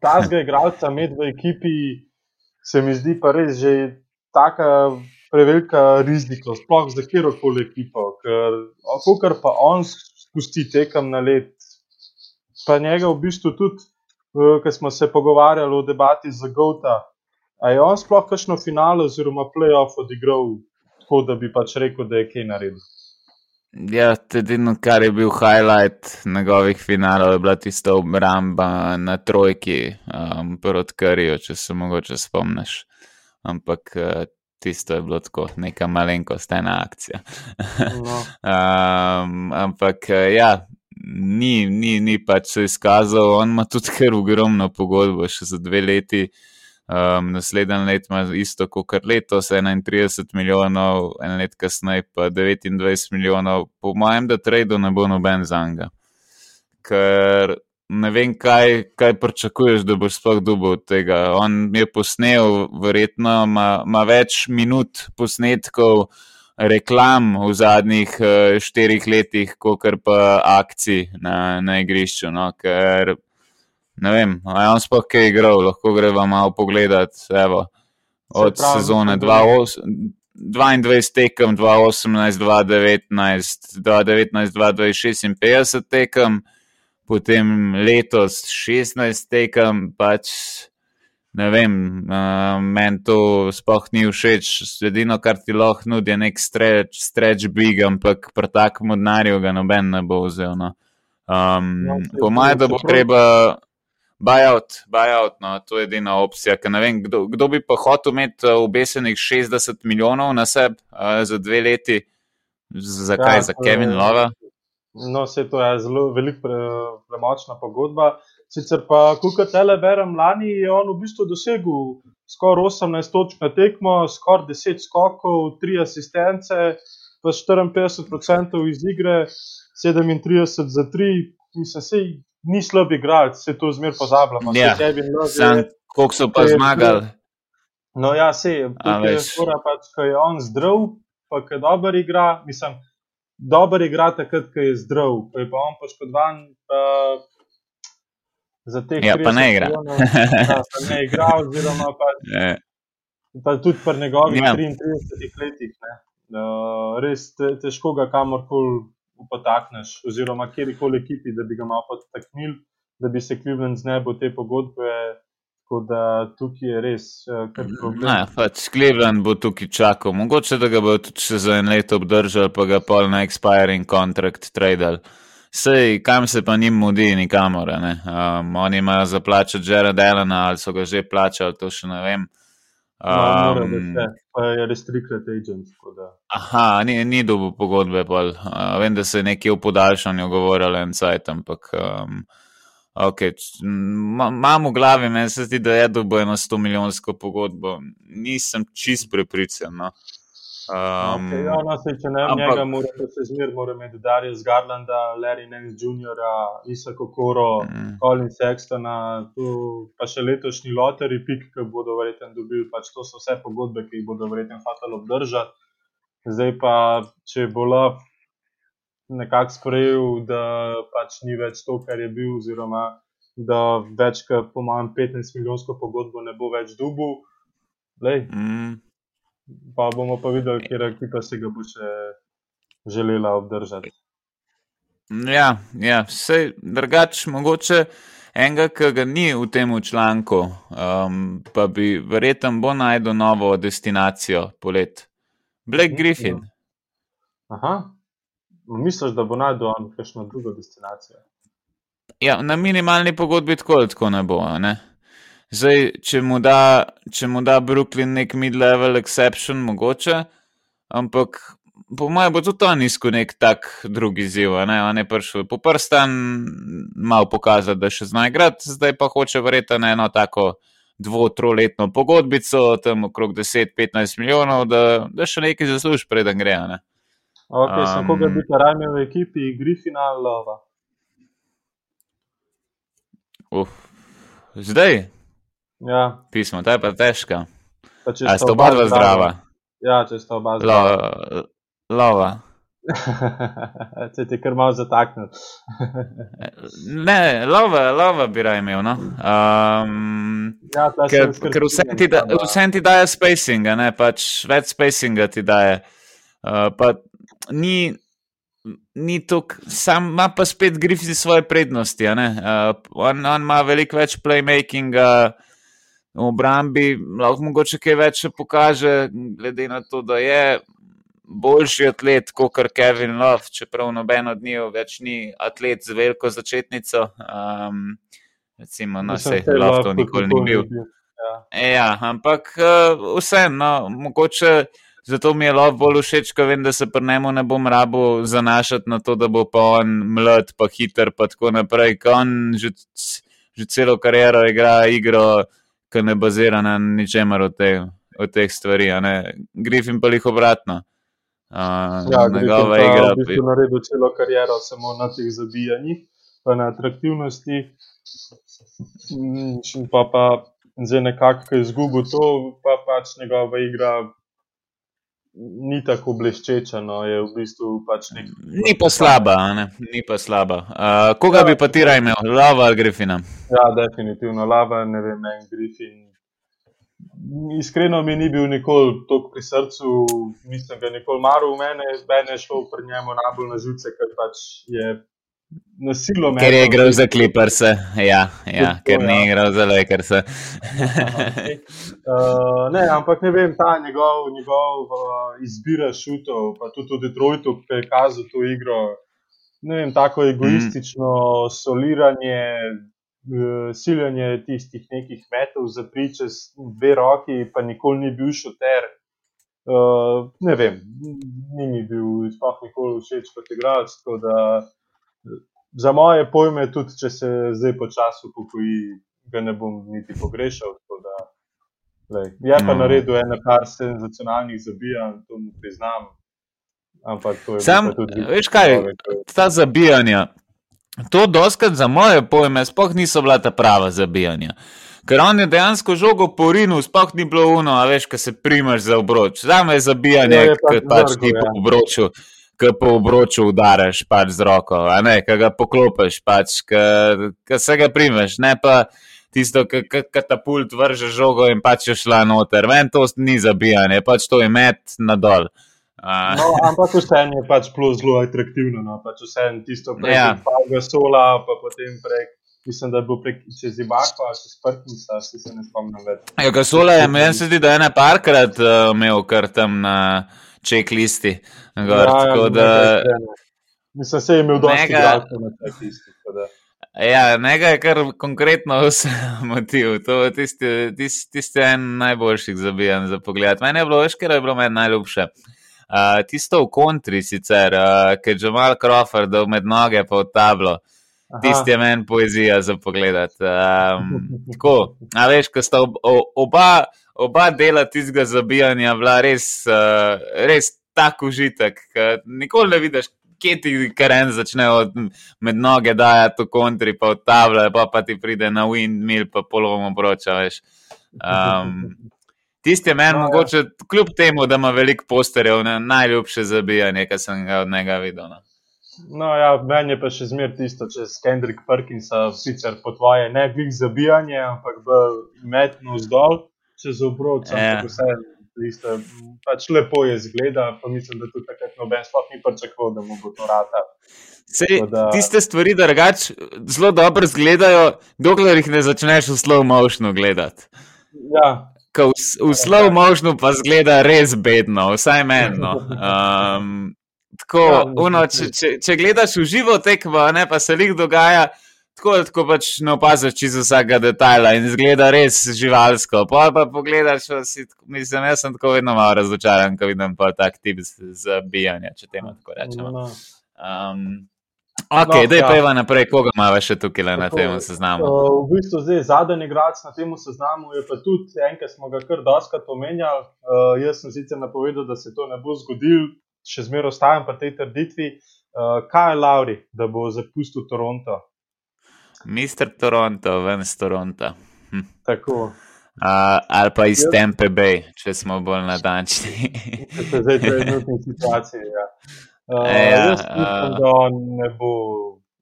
ta zga igralca med v ekipi se mi zdi pa res že taka prevelika rizika, sploh za kjerkoli ekipo, ker kar pa on spusti tekam na let, pa njega v bistvu tudi, ker smo se pogovarjali o debati za Gauta, je on sploh kakšno finale oziroma playoff odigral tako, da bi pač rekel, da je kaj naredil? Ja, edino, kar je bil highlight njegovih finalov, je bila tista obramba na trojki um, proti Karijo, če se mogoče spomniš. Ampak uh, tisto je bilo tako, neka malenkost, ena akcija. No. <laughs> um, ampak uh, ja, ni, ni, ni pač se izkazal, on ima tudi kar ogromno pogodbo, še za dve leti. Um, naslednji let ima isto kot letos, 31 milijonov, en let kasneje pa 29 milijonov. Po mojem, da trade ne bo noben za njega. Ker ne vem, kaj, kaj pričakuješ, da boš sploh dobil od tega. On je posnel, verjetno ima več minut posnetkov reklam v zadnjih uh, štirih letih, kot pa akcij na, na igrišču. No? Ker ne vem, ali je on sploh kaj igral, lahko greva malo pogledat. Evo, od pravi, sezone 22 tekem, 2018, 2019, 2019, 2056 tekem, potem letos 16 tekem, pač ne vem, uh, meni to sploh ni všeč. Edino, kar ti lahko nudi, je nek stretch, stretch big, ampak pri takem odnarju ga noben ne bo vzel. No. Um, no, po mojem, da bo treba buyout, buyout no, to je edina opcija. Vem, kdo, kdo bi pa hotel imeti obesenih 60 milijonov na sebi uh, za dve leti, zakaj ja, za Kevin Lova? No, vse to je zelo velik, pre, premočna pogodba. Sicer pa, kot tele berem, lani je on v bistvu dosegel skoraj 18 točk na tekmo, skoraj 10 skokov, 3 asistence, pa 54% iz igre, 37 za 3, mislim, sej ni slab igralec, se to zmer pozabljamo. Ja, sam, koliko so pa zmagali. No, ja, se je, skora pač, ko je on zdrav, pa ko je dober igra, mislim, dober igra takrat, ko je zdrav, ko je pa on poškodovan, pa za te ja, pa ne igra. Ja, pa ne igra, oziroma pa, <laughs> ja. pa tudi pri njegovih ja. 33 letih, ne. Uh, res te, težko ga kamorkoli potakneš, oziroma kjerkoli ekipi, da bi ga malo potaknili, da bi se Cleveland znebel te pogodbe. Tako da tukaj je res uh, kar problem. Ne, pač Cleveland bo tukaj čakal. Mogoče da ga bo tudi še za en let obdržal, pa ga pol na expiring contract tradal. Sej, kam se pa njim mudi, nikamor. Um, oni imajo za plačati Jared Allena, ali so ga že plačali, to še ne vem. Um, no, pa je restricted agent. Aha, ni, ni dobil pogodbe. Uh, vem, da se je nekje v podaljšanju govorilo en sajt, ampak. Um, Okay. Imam v glavi, meni se zdi, da je dobil eno 100 milijonsko pogodbo. Nisem čist prepričan. No. Um, okay, ja, no, se, če ne vem, njega mora se zmer, mora imeti Darius Garlanda, Larry Nance Jr., Isako Koro, mm. Colin Sextona, tu pa še letošnji loteri pik, ki bodo verjetno dobili, pač to so vse pogodbe, ki jih bodo verjetno hoteli obdržati. Zdaj pa, če bo lov nekako sprejel, da pač ni več to, kar je bil, oziroma da več kot po manj 15 milijonsko pogodbo ne bo več dubu. Mm. Pa bomo pa videli, kje ekipa se ga bo še želela obdržati. Ja, ja vse drugače, mogoče enega, ki ga ni v tem članku, um, pa bi verjetno bo najdel novo destinacijo polet. Black Griffin. Aha, Misliš, da bo najdel kakšno drugo destinacijo? Ja, na minimalni pogodbi tako, tako ne bo. Ne? Zdaj, če mu, da, če mu da Brooklyn nek mid-level exception, mogoče, ampak po mojem bo tudi to nizko nek tak drugi ziv. On je prišel po prstan, malo pokazati, da še zna igrati, zdaj pa hoče verjeti na eno tako dvo-troletno pogodbico, tam okrog 10-15 milijonov, da, da še nekaj zasluži, preden gre. Ne? Okay, um, koga bi ta rajme v ekipi, Griffina ali Lova? Uf, zdaj? Ja. Pismo, ta je pa težka. A sta oba dva zdrava? Ja, če sta oba zdrava. Lo, lova. <laughs> Če ti kar malo zataknil. <laughs> ne, lova, lova bi raj imel. No? Um, ja, ker ker vse, ti da, vse ti daje spacinga, ne? pač več spacinga ti daje. Uh, ni, ni tukaj, sam ima pa spet Griffith svoje prednosti. Uh, on, on ima veliko več playmakinga v obrambi, lahko mogoče kaj več pokaže, glede na to, da je boljši atlet kot Kevin Love, čeprav noben od njih več ni atlet z veliko začetnico. Um, recimo, no, se je Love to nikoli ni bil. Ja. Ja, ampak uh, vseeno, no, mogoče. Zato mi je lov bolj všeč, ko vem, da se pri njemu ne bom rabo zanašati na to, da bo pa on mlad, pa hiter, pa tako naprej. On že, že celo kariero igra igro, ki ne bazira na ničemer od, te, od teh stvari. Griffin pa jih obratno. Uh, ja, njegova igra. Če bi naredil celo kariero samo na teh zabijanjih, pa na atraktivnosti, in pa, pa zdaj nekako izgubil to, pa pač njegova igra ni tako bleščeča, no, je v bistvu pač nek. Ni pa slaba, ne? ni pa slaba. Uh, koga ja, bi pa ti raj imel, lava ali grifina? Ja, definitivno lava, ne vem, en grifin. Iskreno mi ni bil nikoli tako pri srcu, nisem ga nikoli maral v mene, zdaj je šlo pri njemu najbolj na žuce, ker pač je Nasilo me. Ker je igral za Clippers, ja, ja ker to, ni ja. igral za Lakers. uh, ne, ampak ne vem, ta njegov, njegov uh, izbira šutov, pa tudi v Detroitu, ki je kazal to igro. Ne vem, tako egoistično mm. soliranje, uh, siljanje tistih nekih metov za priče z dve roki, pa nikoli ni bil šuter. Uh, ne vem, ni mi bil sploh nikoli všeč kot igralec za moje pojme, tudi če se zdaj počasi upokoji, ga ne bom niti pogrešal. Da, je pa mm. naredil eno par senzacionalnih zabijanj, to mu priznam. Ampak to je Sam, tudi. Veš kaj, ta zabijanja. To doskrat za moje pojme sploh niso bila ta prava zabijanja. Ker on je dejansko žogo porinil, sploh ni bilo uno, a veš, kaj se primaš za obroč. Zame je zabijanje, ja, ker pač ti po ja. Ki po obroču udaraš pač z roko, ne, ki ga poklopiš, pač, ki se ga primeš, ne pa tisto, ki katapult vrže žogo in pač je šla noter. Meni to ni zabijanje, pač to je met na dol. Uh. No, ampak vseeno je pač plus zelo atraktivno. No? Pač vseeno tisto prek ja. sola, pa potem prek. Mislim, da bo prek čez Ibaka, ali čez Prknica, se ne spomnim več. Ja, Sola je, meni se zdi, da je ena parkrat uh, imel kar tam na. Uh, checklisti. Gor, ja, ja, da, Mislim, se je imel dosti igralcev na teh istih. Ja, njega je kar konkretno <laughs> vse motiv. To je tisti, tisti, tisti en najboljših zabijanj za pogled. Meni je bilo veš, ker je bilo meni najljubše. Uh, tisto v kontri sicer, uh, ki je že mal krofer, da med noge pa v tablo. Tisti je meni poezija za pogled. Um, <laughs> tako, a veš, ko sta ob, oba, oba dela tistega zabijanja bila res, uh, res tako užitek. Nikoli ne vidiš, kje ti karen začne od med noge dajati v kontri, pa v table, pa, pa ti pride na windmill, pa polovom obroča. Um, Tisti je meni no, ja. mogoče, kljub temu, da ima veliko posterjev, ne, najljubše zabijanje, kar sem ga od njega videl. No, no ja, meni je pa še zmer tisto, če s Kendrick Perkinsa sicer po tvoje ne glih zabijanje, ampak v metno vzdolj, čez obroč, ampak ja. vse isto, pač lepo je zgleda, pa mislim, da tudi takrat noben sploh ni pričakoval, da mu bo to rata. Sej, da... Tiste stvari, da drugač zelo dobro izgledajo, dokler jih ne začneš v slow motionu gledati. Ja. V, v slow motionu pa zgleda res bedno, vsaj menno. Um, <laughs> tako, ja, uno, če, če, če gledaš v živo tekmo, ne pa se jih dogaja. Tako da tako pač ne opaziš čisto vsakega detajla in zgleda res živalsko. Pa pa pogledaš, si, mislim, jaz sem tako vedno malo razočaran, ko vidim pa tak tip zabijanja, če temu tako rečemo. No, no. Um, ok, no, da je ja. peva naprej, koga ima še tukaj na tem seznamu? Uh, v bistvu zdaj zadnji igrač na tem seznamu je pa tudi en, ki smo ga kar doskrat omenjali. Uh, jaz sem sicer napovedal, da se to ne bo zgodil, še zmeraj ostajam pri tej trditvi. Uh, kaj je Lauri, da bo zapustil Toronto? Mister Toronto, ven iz Toronta. Hm. Tako. Uh, ali pa iz Tempe Bay, če smo bolj natančni. Zdaj je trenutna situacija. Ja. <laughs> Uh, ja, jaz mislim, uh, da on ne bo,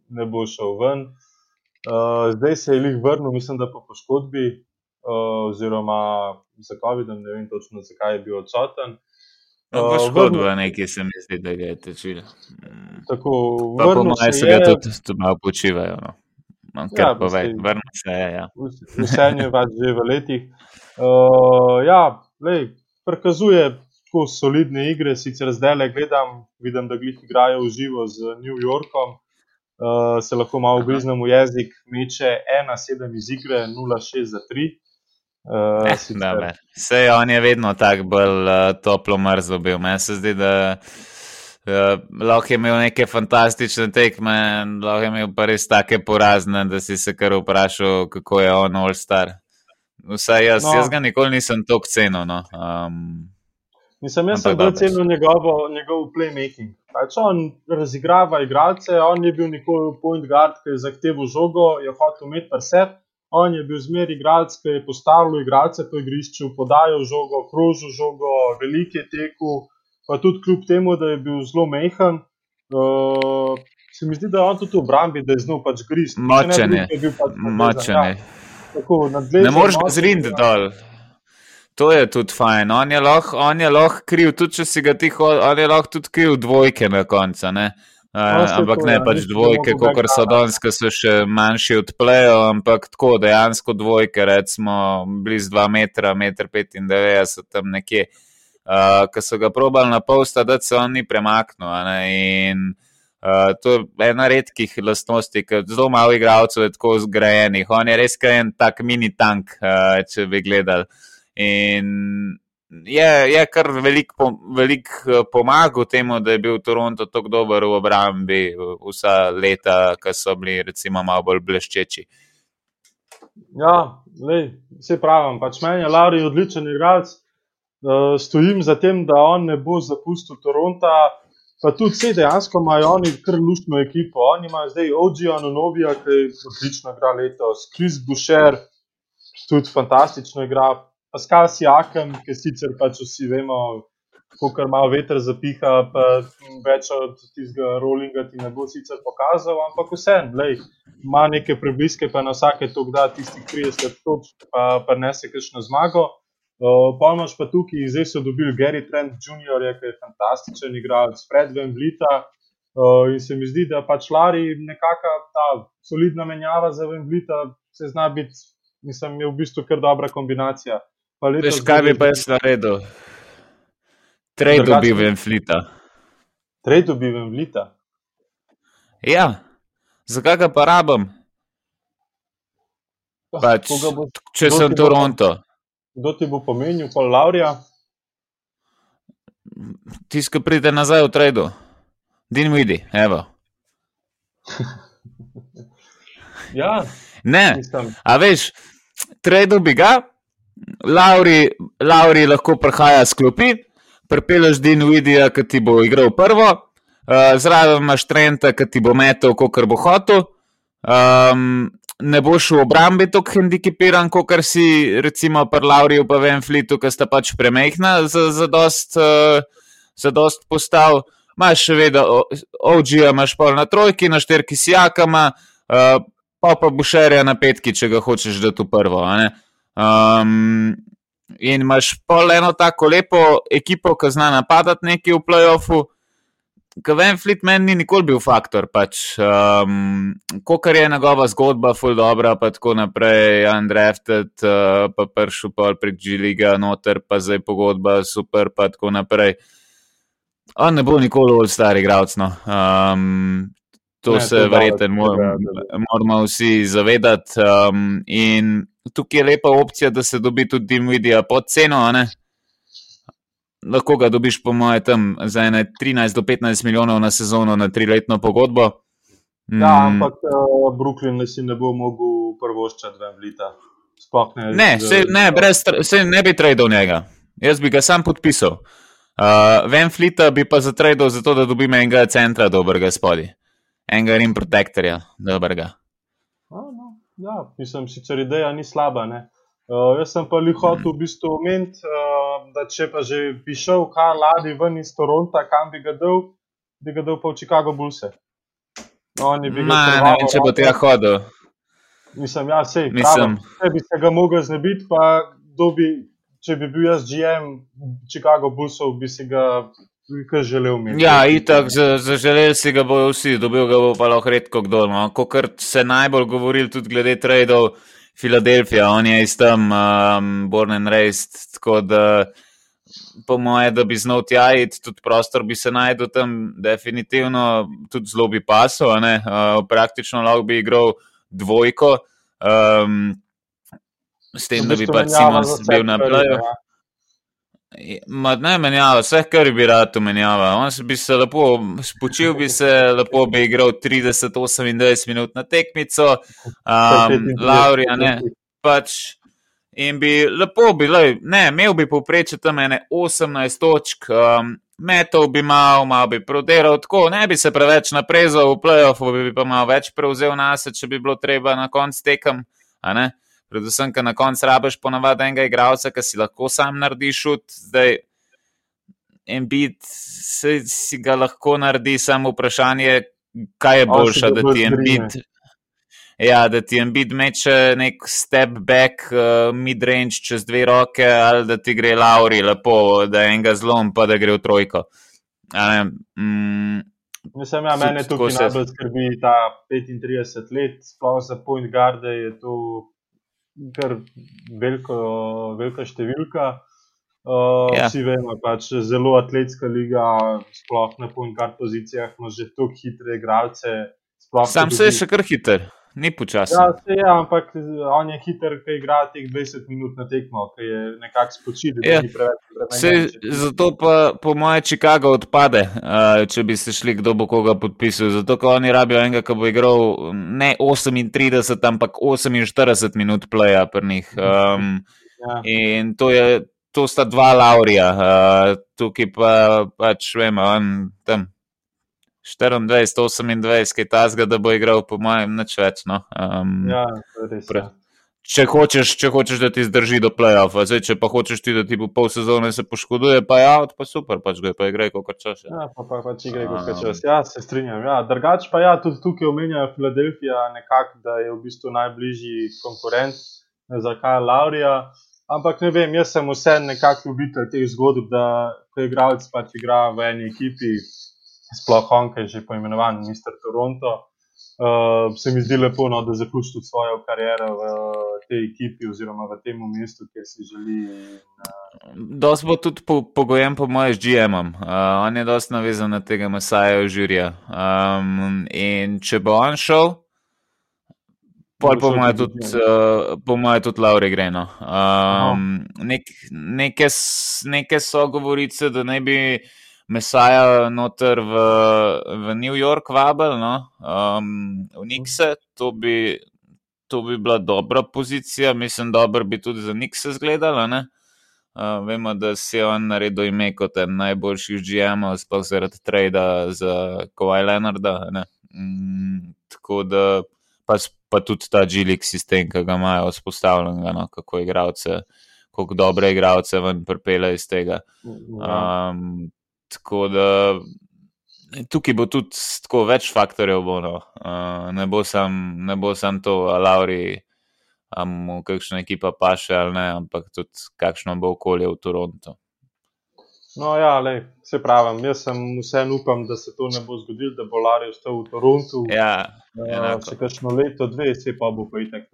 ne bo šel ven. Uh, zdaj se je jih vrnil, mislim, da po poškodbi, uh, oziroma za COVID, ne vem točno, zakaj je bil odsoten. No, poškodba je nekaj, se mi zdi, da ga je tečilo. Tako, pa po mojem se ga tudi, tudi malo počivajo. No. No, ja, povej, vrni se. Ja. Vse je pač že v letih. Uh, ja, lej, prikazuje tako solidne igre, sicer zdaj le gledam, vidim, da jih igrajo v živo z New Yorkom. Uh, se lahko malo obiznemo jezik, meče 1-7 iz igre, 0-6 za 3. Uh, eh, Vse on je vedno tako bolj uh, toplo mrzlo bil. Meni se zdi, da. Uh, lahko je imel neke fantastične tekme, lahko je imel pa res take porazne, da si se kar vprašal, kako je on all star. Vsaj jaz, no. jaz ga nikoli nisem tako cenil. No. Um, Nisem jaz zelo cenil njegovo, njegov playmaking. Pač on razigrava igralce, on je bil nikoli point guard, ki je zahteval žogo, je hotel imeti preset. On je bil zmeri igralec, ki je postavljal igralce po igrišču, podajal žogo, krožil žogo, velike teku pa tudi kljub temu, da je bil zelo mehen, uh, se mi zdi, da je on tudi v obrambi, da je znal pač gristi. Močen je. Pač Močen je. Ja, ne moreš ga zrinditi dol. To je tudi fajn. On je lahko lah kriv, tudi če si ga tiho, on je lahko tudi kriv dvojke na koncu. Uh, ampak ne, ja, pač dvojke, kot so danes, ki so še manjši od plejo, ampak tako dejansko dvojke, recimo blizu 2 metra, 1,95 m, tam nekje. Uh, uh, ki so ga probali na pol sta, da se on ni premaknil. In uh, to je ena redkih lastnosti, ki zelo malo igralcev je tako zgrajenih. On je res kajen tak mini tank, uh, če bi gledali. In je, je kar veliko velik pomagal temu, da je bil Toronto tako dober v obrambi vsa leta, ki so bili recimo malo bolj bleščeči. Ja, lej, vse pravim, pač meni je Lauri odličen igralec. Eh, stojim za tem, da on ne bo zapustil Toronta. Pa tudi vse dejansko imajo oni kar luštno ekipo. Oni imajo zdaj Ođijo Novija, ki je odlično igra letos, Chris Boucher, tudi fantastično igra, Pascal Siakem, ki sicer pač vsi vemo, kako malo veter zapiha, pa več od tistega rollinga ti ne bo sicer pokazal, ampak vseeno, ima neke prebliske, pa na vsake to da tistih 30 točk, pa, pa ne se kakšno zmago. Uh, pa imaš pa tukaj, zdaj so dobili Gary Trent Jr., ki je fantastičen igralec, pred Vem Vlita. Uh, in se mi zdi, da pač Lari nekakšna ta solidna menjava za Vem Vlita, se zna biti, mislim, je v bistvu kar dobra kombinacija. Veš, kaj bi pa jaz naredil? Trade dobi Vem Vlita. Trade dobi Vem Vlita. Ja, zakaj ga pa rabim? Pač, Koga bo- če sem ti bo- Toronto, Kdo ti bo pomenil, pa Laurija? tisti, ki pride nazaj v tradu, din vidi, evo. <laughs> Ja, Ne, mislim, a veš, tradu bi ga, Lauri, Lauri lahko prihaja s klopi, pripeleš din vidija, ki ti bo igral prvo, uh, zraven imaš Trenta, ki ti bo metel, kot bo hotel. Um, ne boš v obrambi tako hendikepiran, kot si recimo pri Lauriju pa Van Fleetu, ki sta pač premehna za, za dost, uh, za dost postav. Imaš še vedno OG-ja, imaš pol na trojki, na šterki sijakama, uh, pa pa bušerja na petki, če ga hočeš dati v prvo. Um, in imaš pol eno tako lepo ekipo, ki zna napadati nekaj v playoffu. Ker Van Fleet meni ni nikoli bil faktor, pač, um, kar je njegova zgodba, full dobro, pa tako naprej, undrafted, uh, pa pršel pol prek G-Liga, noter pa zdaj pogodba, super, pa tako naprej. On ne bo nikoli bolj star igralec. No. Um, to Ne, se verjetno od mor, tega, moramo vsi zavedati. Um, in tukaj je lepa opcija, da se dobi tudi Dimvidija pod ceno. ne. Lahko ga dobiš, po mojem, tam za ene 13 do 15 milijonov na sezono na triletno pogodbo. Mm, ja, ampak uh, Brooklyn ne si ne bo mogel prvoščati Van Vlita. Sploh ne. Ne, z- se ne, brez, se ne bi tradal njega. Jaz bi ga sam podpisal. Uh, Van Flita bi pa zatradal zato, da dobim enega centra dobrega spodi. Enega rim protektorja dobrega. A, no, ja, mislim, sicer ideja ni slaba. Ne? Uh, jaz sem pa li hotel v bistvu omeniti, uh, da če pa že bi šel kar ladi ven iz Toronta, kam bi ga dal, bi ga dal pa v Chicago Bulls. Oni bi ga Ma, ne vem, če bo tja hodil. Mislim, ja, sej, Mislim- če bi se ga mogel znebiti, pa kdo bi, če bi bil jaz GM Chicago Bullsov, bi si ga kar želel imeti. Ja, itak, za- zaželeli si ga bojo vsi, dobil ga bo pa lahko redko kdo. No. Kot se najbolj govorili tudi glede tradov, Filadelfija, on je iz tam, um, born and raised, tako da po moje, da bi znal tja iti, tudi prostor bi se najdel tam, definitivno, tudi zelo bi pasal, ne. uh, praktično lahko bi igral dvojko. Um, S tem, da bi pač Simons bil na plaju. Ja. Ma ne menjava, vse kar bi rad menjava. On se bi se lepo spočil, bi se lepo bi igral 30-28 minut na tekmico, um, Laurija ne, pač. In bi lepo bil, ne, imel bi povprečje tam ene 18 točk, um, metal bi mal, mal bi prodiral, tako ne bi se preveč naprezal v playoffu, bi pa mal več prevzel na se, če bi bilo treba na konc tekem, a ne. Predvsem, ker na koncu rabiš ponavadi enega igralca, ki si lahko sam narediš šut. Zdaj, en bit si, si ga lahko naredi, samo vprašanje, kaj je boljša, da ti en bit. Ja, da ti en bit meče nek step back, uh, mid-range čez dve roke, ali da ti gre Lauri lepo, da enega zlom, pa da gre v trojko. Ne, mm, Mislim, ja, mene tukaj se- najbolj skrbi ta 35 let, sploh za point garde je to kar veliko, velika številka. Uh, Ja. Vsi vemo, pač zelo atletska liga, sploh na guard pozicijah, ima že tako hitre igralce. sam se je še kar hiter, ni počasen. Ja, se je, ampak on je hiter, ki igra teh 20 minut na tekmo, ki je nekako spočil, da Ja. ni preveč obremenjen. zato pa, po mojem, Chicago odpade, uh, če bi se šli, kdo bo koga podpisal. Zato, ker oni rabijo enega, ki bo igral ne 38, ampak 48 minut playa pri njih. Um, Ja. in to, je, to sta dva Laurija, uh, tukaj pa pač vemo, on tam 24, 28, kaj tasga, da bo igral, po mojem, nič več. No. Um, Ja, je res. Pre- Ja. če hočeš, če hočeš, da ti zdrži do playoffa, zdaj, če pa hočeš ti, da ti bo pol sezone se poškoduje, pa ja, pa super, pač ga pa igraj, kot čas. Ja. Ja, pa, pa, pa če gre Um. kot čas. Ja, se strinjam. Ja. Drugač pa ja, tudi tukaj omenjajo Filadelfija, nekako, da je v bistvu najbližji konkurent za Kajla Laurija. Ampak ne vem, jaz sem vse nekako ljubitelj teh zgodb, da ko igralec pač igra v eni ekipi, sploh on, ki je že poimenovan Mr. Toronto. Uh, se mi zdi lepo, no, da zaključi tudi svojo kariero v uh, tej ekipi oziroma v tem mestu, kjer si želi. Dost bo tudi po, pogojen po mojem z GM-om. Uh, on je dosti navezan na tega Masaja Žirja. Um, in če bo on šel, pol po mojem tudi, uh, po moje tudi Lauri Greno. Um, nek, neke, neke so govorice, da ne bi. Mesaja noter v, v New York vabel, no? um, v Nixe, to bi, to bi bila dobra pozicija, mislim, dobro bi tudi za Nixe izgledala. Uh, vemo, da si je on naredil ime kot en najboljših GM-ov, sploh zaradi trada za Kowaj Leonarda. Mm, tako da pa, pa tudi ta G-League sistem, ki ga imajo vzpostavljenega, no? kako igravce, koliko dobre igravce ven pripele iz tega. Um, Tako da tukaj bo tudi tako več faktorjev. Bo, no. uh, ne, bo sam, ne bo sam to, ali Lauri, ali mu kakšna ekipa paše ali ne, ampak tudi kakšno bo okolje v Torontu. No, ja, lej, se pravi, jaz sem vseeno upam, da se to ne bo zgodilo, da bo Lauri ostal v Torontu. Ja, uh, še kakšno leto, dve, se pa bo pa itek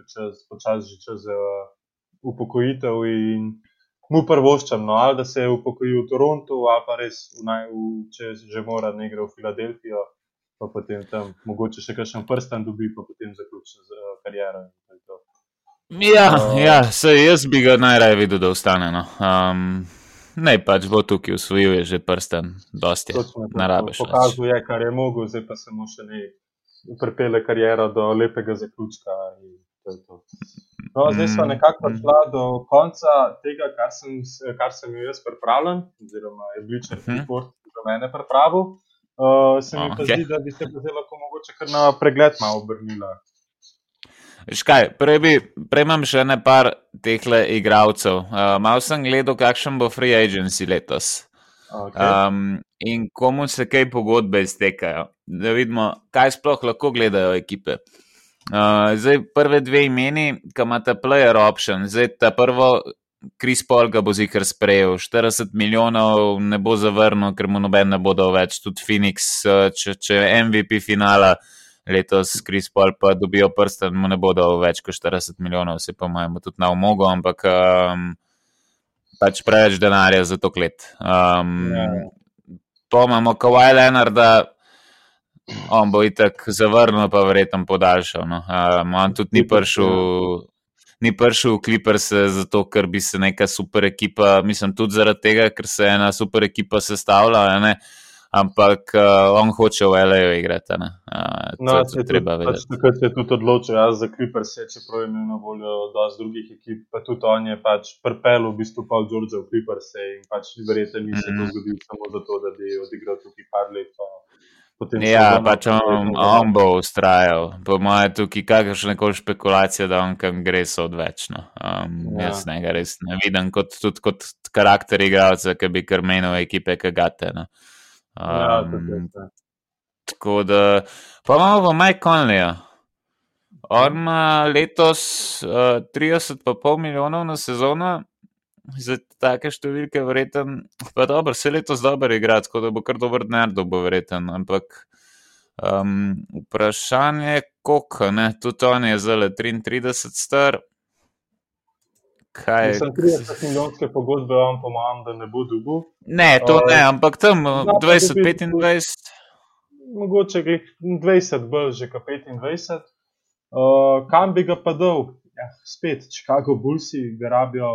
počasi že čez uh, upokojitev. In mu prvoščam, no, ali da se je upokojil v Torontu, ali pa res, v naj, v, če že mora, ne gre v Filadelfijo, pa potem tam mogoče še kakšen prsten dobi, pa potem zaključi z uh, kariero. Ja, uh, ja se jaz bi ga najraje videl, da ostane. No. Um, ne, pač bo tukaj usvojil, je že prsten, dosti narabiš. Pokazal je, kar je mogel, zdaj pa se mu še ne pripele kariero do lepega zaključka. In, No, zdaj smo mm. nekako prišli do konca tega, kar sem, kar sem jo jaz pripravljen, oziroma je bil črn report za mene pripravil. Uh, se mi pa okay. zdi, da bi se zdaj lahko mogoče kar na pregled malo obrnila. Škaj, prej, bi, prej imam še ne par teh igralcev. Uh, mal sem gledal, kakšen bo free agency letos. Okay. Um, in komu se kaj pogodbe iztekajo. Da vidimo, kaj sploh lahko gledajo ekipe. Uh, zdaj, prve dve imeni, ki imata player option, zdaj ta prvo, Kris Paul ga bo zikr sprejel, 40 milijonov ne bo zavrnil, ker mu noben ne bodo več, tudi Phoenix, če, če MVP finala letos, Kris Paul pa dobijo prsten, mu ne bodo več kot 40 milijonov, se pa imamo tudi na umogo, ampak um, pač preveč denarja za to let. Um. Ja. Pa imamo Kawhi Leonarda, on bo itak zavrnil, pa verjetno podaljšal. No. Um, on tudi ni prišel. Ni prišel v Clippers zato, ker bi se neka super ekipa, mislim, tudi zaradi tega, ker se ena super ekipa sestavlja, ne? ampak uh, on hoče v L.A. igrati. Uh, no, to je treba pač vedeti. Pač, takrat je tudi odločil, jaz za Clippers je, čeprav je imel na voljo dosti drugih ekip, pa tudi on je pač prpel v bistvu pa v Georgia v Clippers in pač verjetno ni se to mhm. zgodilo samo zato, da bi odigral tukaj par let. Pa, Ja, pač on, on bo ustrajal. Po mojem, tukaj kakršne koli špekulacije, da on kam gre, so odvečno. Um, ja. Jaz ne ga res ne vidim kot, tudi kot karakter igralca, ki bi kar menil ekipe, ki ga te. No. Ja, um, ja, tako da, pa imamo pa Mike Conleya. On ima letos uh, 30,5 milijonov na sezono, za take številke, verjeten, pa dobro, se letos dobro igra, tako da bo kar dober denar, da bo verjeten. Ampak um, vprašanje je, koliko, ne, tudi on je zelo 33 star. Kaj je? Sem 30 milijonske pogodbe, vam pomagam, da ne bo dugo. Ne, to uh, ne, ampak tam 20-25. Mogoče 20, bolj že kot 25. Uh, kam bi ga pa dal? Ja, spet, Chicago Bullsi, ga rabijo.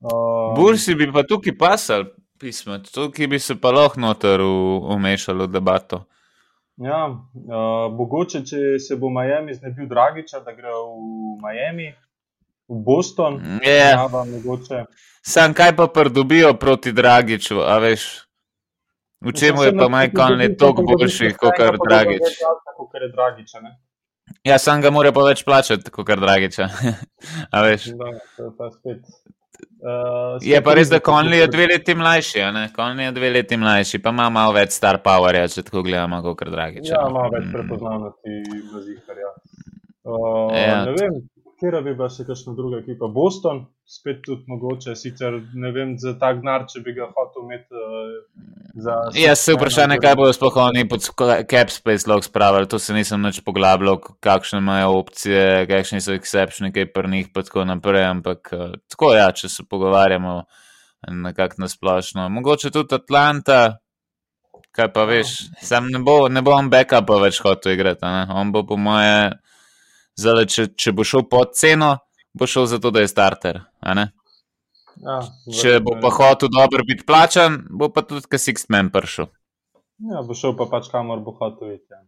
Uh, Bursi bi pa tukaj pasal pismo, tukaj bi se pa lahko noter umešalo debato. Ja, uh, mogoče, če se bo Miami znebil Dragiča, da gre v Miami, v Boston. Yeah. Ja, Sam kaj pa pridobijo proti Dragiču, a veš? V čemu je pa Majkon ne toliko boljši, kot kar Dragič? Kot je Dragič, ne? Ja, sam ga mora pa več plačati, kot kar Dragiča. <laughs> a veš? Da, to je pa spet. Uh, je pa res, da Konli je dve leti mlajši, Konli je dve leti mlajši, pa ima malo več star power, če tako gledamo, kot je dragi. Ja, malo več mm. prepoznavnosti v ziharja. Uh, ja. Ne vem, kje bi bila še kakšna druga ekipa. Boston, spet tudi mogoče, sicer ne vem za ta gnar, če bi ga hotel imeti uh, Jaz se vprašam, kaj bodo sploh oni pod CapSpace lahko spravili. To se nisem več poglabljal, kakšne imajo opcije, kakšni so exceptioni, kaj pri njih pa tako naprej. Ampak uh, tako ja, če se pogovarjamo nekako nasplošno. Mogoče tudi Atlanta, kaj pa veš, sam ne bo, ne bo on backupa več hotel igrati. Ne? On bo po moje, zale, če, če bo šel pod ceno, bo šel zato, da je starter. Ja, Če bo pa hotel dobro biti plačan, bo pa tudi kaj Six Man prišel. Ja, bo šel pa pač kamor bo hotel iti. Ja.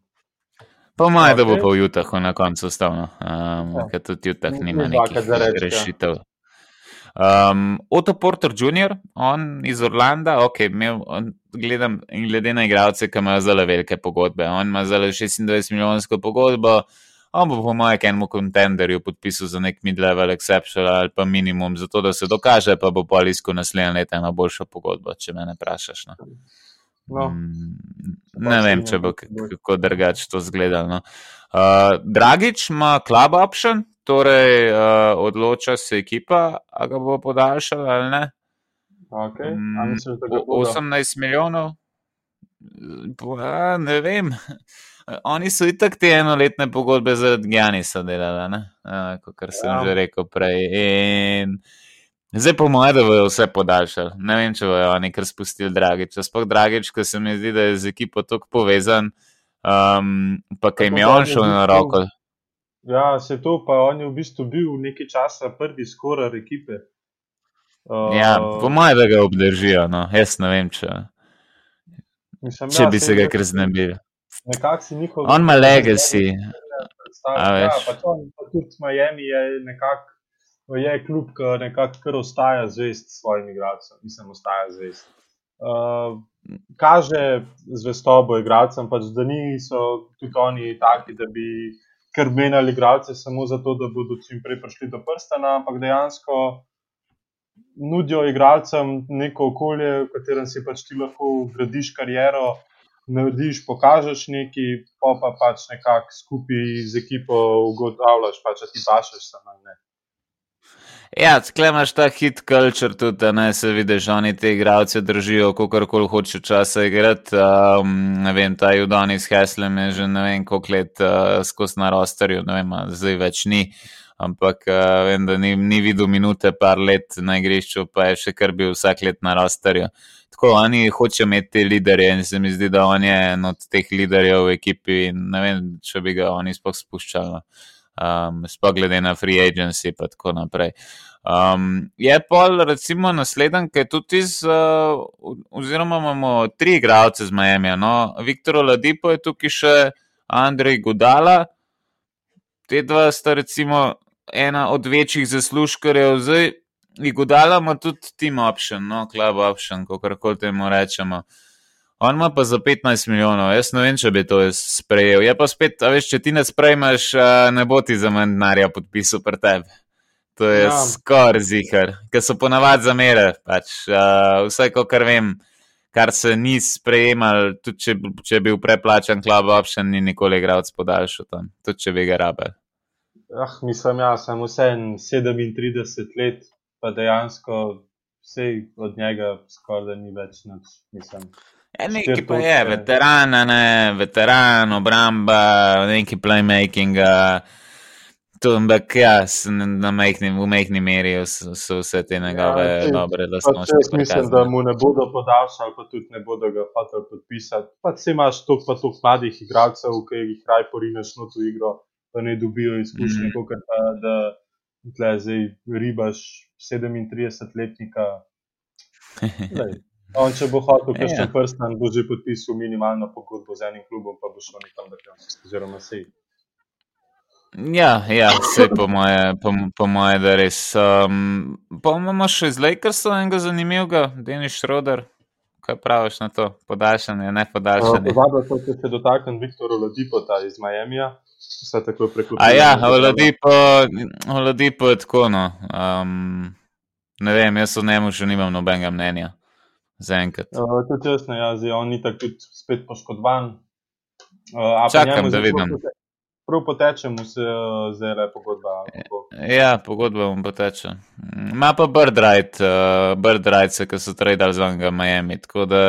Po mojem, okay. da bo pa v Utahu na koncu ustavno, um, Ja. ker tudi Utah Ni- nima ni dvakrat nekih za reči, ja. rešitev. Um, Otto Porter Jr., on iz Orlanda, ok, imel, on, gledam, glede na igralce, ki imajo zelo velike pogodbe. On ima zelo 26 milijonsko pogodbo, on bo po mojem enemu kontenderju podpisal za nek mid-level exception ali pa minimum, zato da se dokaže, pa bo pa iskal naslednje leto eno boljšo pogodbo, če me ne vprašaš. No. No, Mm, ne vem, če bo kako drugače to izgledalo. No. Uh, Dragič ima club option, torej uh, odloča se ekipa, ali ga bo podaljšala ali ne. okay. Mm, bodo? 18 milijonov, Pa, ne vem. Oni so itak te enoletne pogodbe zaradi Janisa delali, uh, kot sem Ja. že rekel prej. In zdaj po mojem, da bojo vse podaljšali. Ne vem, če bojo oni kar spustili Dragič. Sploh Dragič, ker se mi zdi, da je z ekipo tako povezan, um, pa kaj jim je on šel na roko. Ja, se to pa on je v bistvu bil nekaj časa prvi skorar ekipe. Uh, Ja, po mojem, da ga obdržijo. No. Jaz ne vem, če, mislim, če ja, bi se ga kar znebili. Nekako si njihov. On ima legacy. predstavlja. Ja, veš. pa to, pa tudi Miami je nekako, je klub, ki nekako kar ostaja zvest svojim igralcem, mislim, ostaja zvest. Uh, kaže zvestobo igralcem, pač, da niso tudi oni taki, da bi kar menjali igralce samo zato, da bodo čim prej prišli do prstana, ampak dejansko nudijo igralcem neko okolje, v katerem si pač ti lahko gradiš kariero, narediš, pokažeš nekaj, pa pa pač nekako skupaj z ekipo ugotavljaš, pač, če ti pašeš ali ne. Ja, tkle imaš ta hit culture tudi, da se vidiš, oni te igralce držijo, kako koli hoče časa igrati. Um, ne vem, ta Judonis Heslem je že ne vem koliko let uh, skozi na rosterju, ne vem, zdaj več ni. Ampak uh, vem, da ni, ni videl minute, par let na igrišču, pa je še kar bil vsak let na rosterju. Tako oni hočejo imeti te liderje in se mi zdi, da on je en od teh liderjev v ekipi ne vem, če bi ga oni sploh spuščali. no. Um, sploh glede na free agency in tako naprej. Um, je pa recimo naslednji, ki je tudi iz, uh, oziroma imamo tri igralce z Miami. No? Viktor Oladipo je tukaj še Andrej Gudala. Te dva sta recimo ena od večjih zaslužkarjev. Zdaj, Gudala ima tudi team option, no, club option, kako koli temu rečemo. On ima pa za 15 milijonov, jaz ne vem, če bi to sprejel. Je pa spet, a veš, če ti ne sprejmeš, uh, ne bo ti za manj denarja podpisal pri tebi. To je ja. Skoraj zihar, ker so ponavadi zamere. Pač, uh, vse, kar vem, kar se ni sprejemal, tudi če, če je bil preplačan klub option, ni nikoli igral podaljšal tam, tudi če bi ga rabel. Ah, mislim, ja, sem vsem 37 let, pa dejansko vse od njega skoraj da ni več nič. Mislim. Ja, neki pa je, veteran, ne, veteran, obramba, neki playmaking. To, ampak ja, majhni, v majhni meri so, so vse te njegove Ja, saj- dobre Pač lastnosti. jaz mislim, da mu ne bodo podaljšali, pa tudi ne bodo ga hoteli podpisati. Pač si imaš toliko pa toliko mladih igralcev, ki jih raj porineš v to igro, pa ne dobijo izkušnje, mm. kot pa da tle zdaj ribaš 37-letnika. Glej, On, če bo hotel, ker še prstan, bo že podpisal minimalno pogodbo z enim klubom, pa bo šel nekam do konca, oziroma sej. Ja, ja vse po moje, po, po moje, da res. Um, pa imamo še z Lakersom enega zanimivega, Denis Schroeder. Kaj praviš na to? Podaljšanje, ne podaljšanje. Pozabil sem se še dotakniti Viktora Ladipota iz Miamija, vse tako preklopil. A ja, Oladipo, Oladipo je tako, no. Um, ne vem, jaz o njemu še nimam nobenega mnenja. Zaenkrat. Uh, tudi jaz ne, ja, zdaj on ni tako tudi spet poškodovan. Uh, Čakam, da vidim. Prav poteče mu se uh, zdaj le pogodba. Ja, pogodba mu poteče. Ima pa Bird Right, uh, Bird Right, ki so tradili z vanga Miami. Tako da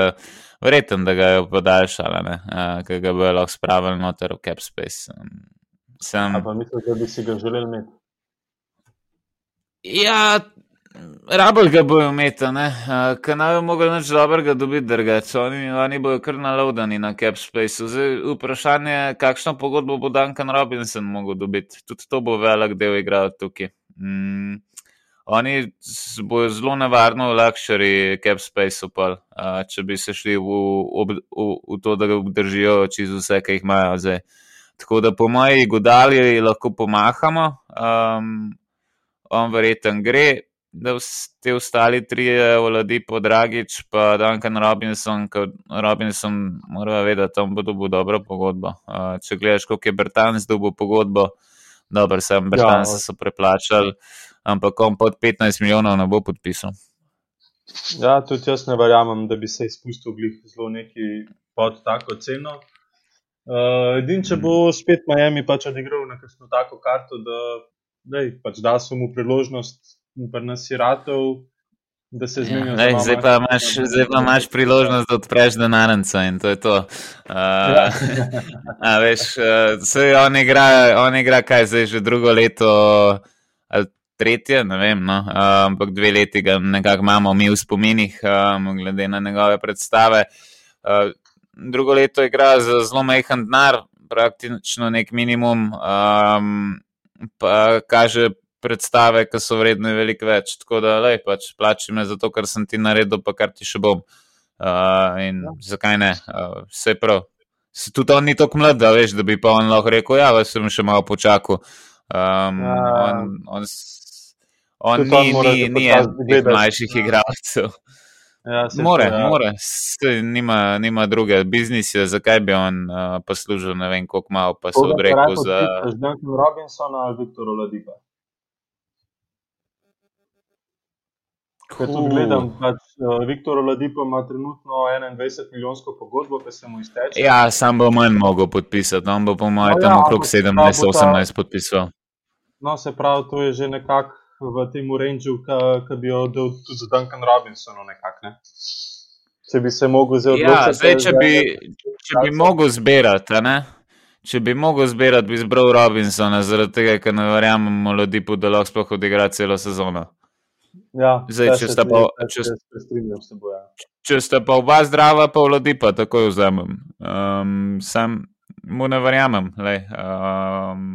Verjetno, da ga je podaljšala, ki ga bo lahko spravili noter v Capspace. Sem... Pa mislim, da bi si ga želeli imeti. Ja, rabel ga bojo imeti, ker naj bi mogli nič dobrega dobiti, drugače. Oni, oni bojo kar naloudani na Capspace. Vprašanje je, kakšno pogodbo bo Duncan Robinson mogel dobiti. Tudi to bo velik del igral tukaj. Mm. Oni bojo zelo nevarno v luxury Capspace, uh, če bi se šli v, v, v, v to, da obdržijo čez vse, ki jih imajo zdaj. Tako da po moji godalji lahko pomahamo, um, on verjeten gre, da te ostali tri vladi po Dragič, pa Duncan Robinson, ker Robinson mora vedeti, da bo dobil dobro pogodbo. Uh, če gledaš, koliko je Bertans dobil pogodbo, dobro, sem Bertans ja, so preplačali, ampak on pod 15 milijonov ne bo podpisal. Ja, tudi jaz ne verjamem, da bi se izpustil glih zelo neki pod tako ceno. Uh, Edin, če bo spet Miami pač odigral na kakšno tako karto, da dej, pač da so mu priložnost, pa nas je ratov, da se zmenijo. Ja, zdaj, pa imaš, zdaj pa imaš priložnost, da odpreš denarnico in to je to. Uh, ja. <laughs> a veš, uh, on, igra, on igra kaj zdaj že drugo leto. Tretje, ne vem, no, ampak dve leti ga nekako imamo mi v spominih, um, glede na njegove predstave. Uh, drugo leto igra za zelo majhen denar, praktično nek minimum. Um, pa kaže predstave, ki so vredne veliko več. Tako da, lej, pač plači me za to, kar sem ti naredil, pa kar ti še bom. Uh, in ja. zakaj ne, uh, vse prav. Se tudi on ni tako mlad, da veš, da bi pa on lahko rekel: Ja, vas sem še malo počakal. Um, ja. On, on, on ni, ni, ni en od mlajših igralcev. Ja, more, to, ja. more. Nima, nima druge biznise, zakaj bi on uh, poslužil ne vem koliko malo, pa se odrekel za. President Robinson ali Viktor Oladipa. Ker tu gledam, pač uh, Viktor Oladipa ima trenutno 21 milijonsko pogodbo, ki se mu izteče. Ja, sam bo manj mogel podpisati, on bo po mojem no, tam ja, okrog 17-18 podpisal. No, se pravi, to je že nekako v tem rangeu, ki bi jo dal tudi za Duncan Robinsonu. Nekak, ne? Če bi se mogel zelo ja, zdaj, če bi, če bi mogel zbirati. Če bi mogel zbirati, bi izbral Robinsona, zaradi tega, ker ne verjamem, ljudi po deloh sploh odigra celo sezono. Ja, zdaj, če, sta pa, če, ja. če sta pa oba zdrava, pa vladi pa takoj vzamem. Um, sam mu ne verjamem. Um,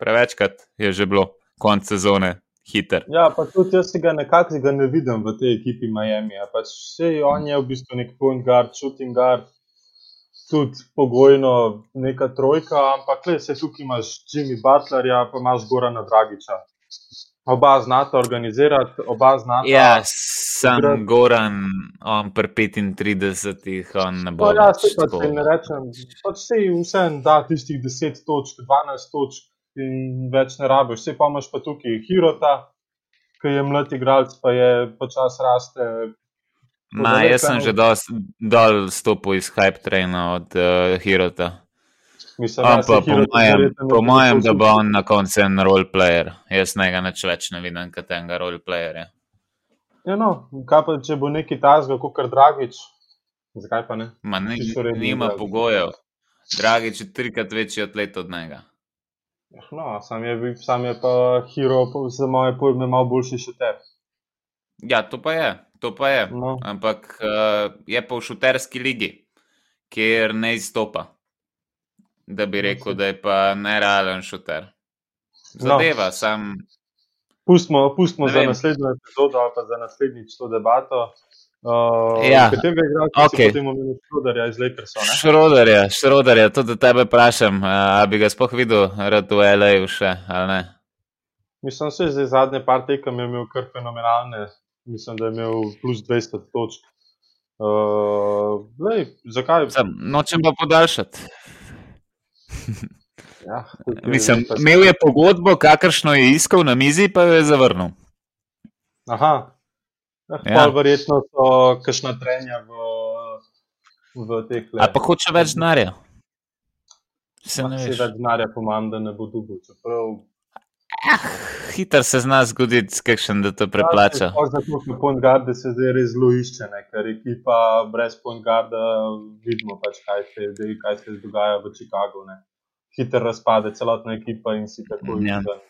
prevečkrat je že bilo konc sezone, hiter. Ja, pa tudi jaz ga nekako ne vidim v tej ekipi Miami. Pač vse on je v bistvu nek point guard, shooting guard, tudi pogojno neka trojka, ampak le se tukaj imaš Jimmy Butlerja, pa imaš Gorana Dragiča. Oba znata organizirati, oba znata. Ja, sem igrati. Goran, on pri 35, on ne bo. Ja, se pač ne rečem. Pač se jim vsem da tistih 10 točk, 12 točk in več ne rabiš. Vse pa imaš pa tukaj Hirota, ki je mlad igralec, pa je počas raste. Ma, jaz sem že dol stopil iz hype traina od uh, Hirota. Mislim, Ampak po mojem, po mojem da bo on na koncu en roleplayer. Jaz ne ga več ne vidim, kot enega roleplayerja. Ja, no, kaj pa če bo neki tazga, kot kar Dragič? Zakaj pa ne? Ma, ne nima pogojev. Dragič je trikrat večji atlet od njega. No, sam je, sam je pa hero, za moje pojme, malo boljši šuter. Ja, to pa je, to pa je. No. Ampak uh, je pa v šuterski ligi, kjer ne izstopa. Da bi rekel, da je pa nerealen šuter. Zadeva, no. sam. Pustimo, pustimo za naslednjo epizodo ali pa za naslednjič to debato. Uh, ja, katerega igralca okay. potem omenil Šroderja iz Lakersa? Šroderja, Šroderja, tudi tebe vprašam, a bi ga spoh videl, rad v LA-ju še, ali ne? Mislim, da je zadnje par tekem imel kar fenomenalne, mislim, da je imel plus 200 točk. Uh, lej, zakaj? Sam, nočem pa podaljšati. <laughs> ja, mislim, imel je pogodbo, kakršno je iskal na mizi, pa jo je zavrnil. Aha, Eh, ja. Verjetno so kašna trenja v, v teh letih. Pa hoče več denarja? Se ne več denarja, pomam, da ne bo dugo. Čeprav... Ah, Hiter se zna zgoditi, kakšen da to preplača. Ja, zato na point guarde se zdaj res zelo išče, ne? ker ekipa brez point guarda vidimo pač, kaj se, zdaj, kaj se dogaja v Chicagu. Ne? Hiter razpade celotna ekipa in si tako Ja. izven.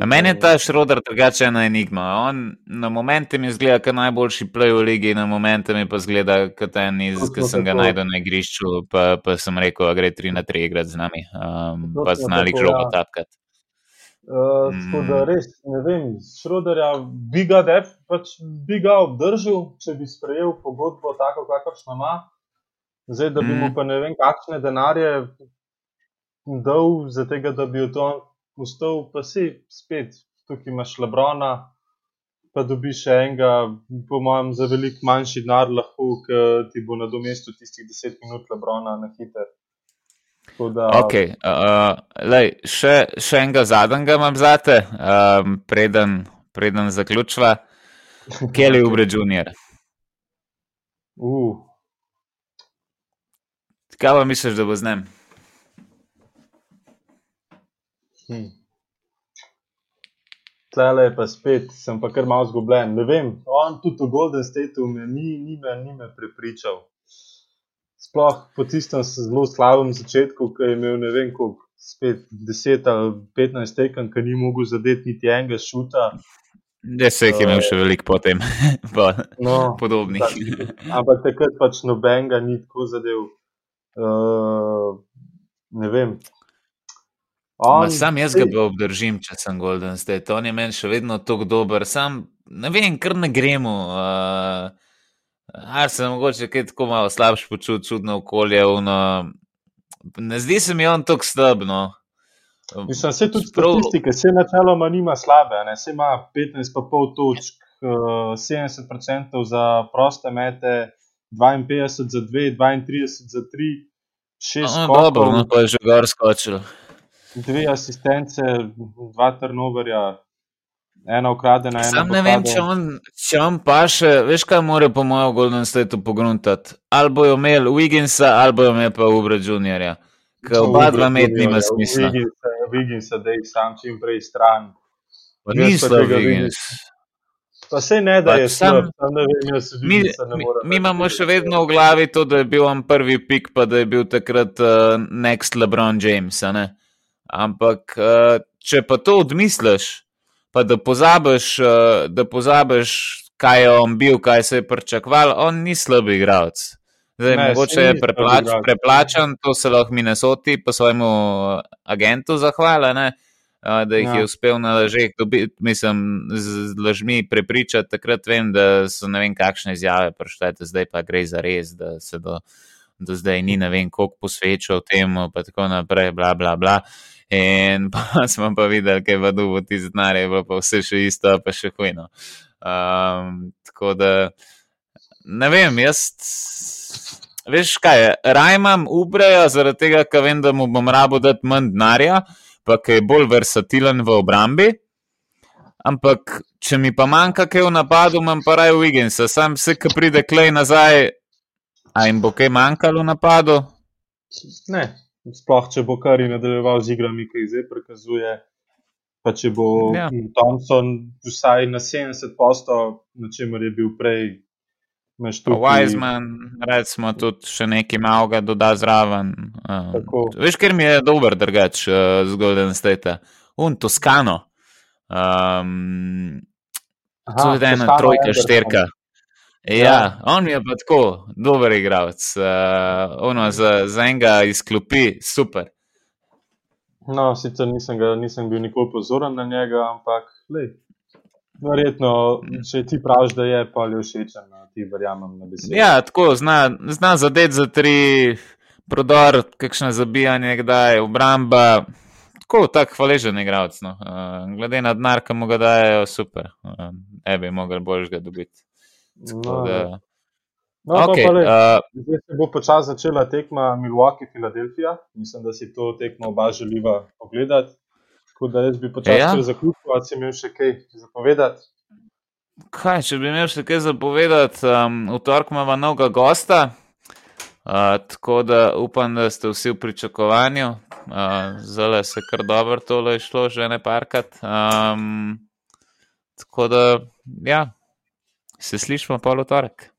A Meni je ta Šroder drugače ena enigma. On na momente mi zgleda kot najboljši play v ligi, na momente mi pa zgleda kot en iz, ki sem ga najdel na igrišču, pa, pa sem rekel, da gre 3 na 3 igrati z nami, um, pa znali tako, žogo ja. tapkati. Uh, tako da Mm. res ne vem, Šroderja bi ga, def, pač bi ga obdržal, če bi sprejel pogodbo tako, kakršno ima. Zdaj, da bi Mm. mu pa ne vem, kakšne denarje dal, za tega, da bi jo to ustal, pa si spet tukaj imaš Lebrona, pa dobiš še enega, po mojem, za veliko manjši denar, lahko, ti bo nadomestil tistih 10 minut Lebrona na hiter. Da, Okay, uh, lej, še, še enega zadnjega imam zate, um, preden, preden zaključva. <laughs> Kelly Ubre Jr. uh, Kaj pa misliš, da bo z njim? Hm. Tlele je pa spet, sem pa kar malo zgubljen. Ne vem, on tudi v Golden Stateu me ni, ni, me, ni me prepričal. Sploh po tistem zelo slabem začetku, ki je imel ne vem koliko, spet 10 ali 15 tekem, ki ni mogel zadeti niti enega šuta. Jaz se jih je imel še veliko potem, <laughs> pa No, podobnih. tak, ampak takrat pač nobenega ni tako zadev. Uh, ne vem. Ma sam jaz ga obdržim, če sem Golden State. On je meni še vedno tako dober, sam ne vem, kar ne gremo. Uh, Ar se mogoče kaj tako malo slabš počuti, čudno okolje. Uno. Ne zdi se mi on tako slabno. Mislim, se tudi Prav- statistike, se načeloma nima slabe, ne? se ima 15,5 točk, eh, 70% za proste mete, 52 za 2, 32 za 3, 6 No, dobro, no, pa je že gor skočil. Dve asistence, dva turnoverja, ena ukradena, ena Sam ne vem, če on, če on pa še, veš kaj mora po mojem Golden Stateu pogruntati. Ali bojo imeli Wigginsa, ali bojo imeli pa Ubra Juniorja. Ker oba dva med nima smisla. Wigginsa, da jih sam čim prej stran. Pa Ni pa slab Wiggins. Pa se ne, da Pač je sam- slab, sam ne vem, jaz Mi, Wigginsa mi, mi imamo še vedno v glavi to, da je bil on prvi pik, pa da je bil takrat uh, next LeBron James. ne. Ampak, uh, če pa to odmisliš, pa da pozabiš, uh, da pozabiš, kaj je on bil, kaj se je pričakoval, on ni slab igralec. Zdaj, Ne, mogoče je preplač, preplačan, to se lahko Minnesoti pa svojemu agentu zahvala, ne? da jih Ja. je uspel na lažeh dobiti, mislim, z lažmi prepričati. Takrat vem, da so ne vem kakšne izjave preštete, zdaj pa gre za res, da se do, do zdaj ni ne vem koliko posvečal temu, pa tako naprej, bla bla bla. In <laughs> pa smo pa videli, kaj je v ti znar, je bilo pa vse še isto, pa še hujno. Um, tako da, ne vem, jaz. Veš kaj, raj imam ubreja, zaradi tega, ker vem, da mu bom rabo dati manj denarja, pa ki je bolj versatilen v obrambi. Ampak, če mi pa manjka kaj v napadu, imam pa raj Wigginsa, sam se, ki pride klej nazaj, a jim bo kaj manjkalo v napadu. Ne, sploh če bo kar nadaljeval z igrami, ki jih zdaj prikazuje. Pa če bo Ja. Thompson vsaj na 70%, na čemer je bil prej, tukaj. Wiseman, recimo, tudi še nekaj malega doda zraven. Uh, Tako. veš, ker mi je dober drugač uh, z Golden State, un Toskano. Um, Aha, tudi ena Toscano trojka, šterka. Ja, on je pa tako, dober igralec. Uh, ono, za, za enega izklopi, super. No, sicer nisem, ga, nisem bil nikoli pozoren na njega, ampak lej, verjetno, če ti praviš, da je pa je všečen, a ti verjamem na besedo. Ja, tako zna, zna zadeti za tri, prodor, kakšno zabijanje, kdaj obramba. Tako, tak hvaležen igralec. No. Uh, glede na denar, ki mu ga dajo, super. Uh, ne bi mogli boljšega dobiti. No, da, no, okay, pa, lej, uh, Zdaj se bo počasi začela tekma Milwaukee-Filadelfija. Mislim, da si to tekmo oba želiva pogledati. Tako da jaz bi počasi Ja. ja. zaključil, ali si imel še kaj zapovedati. kaj, če bi imel še kaj zapovedati, um, v torek imamo novega gosta. Uh, tako da upam, da ste vsi v pričakovanju. Uh, Zelo se kar dobro tole je šlo, že ne parkrat. Um, tako da, ja, se slišmo pa v torek.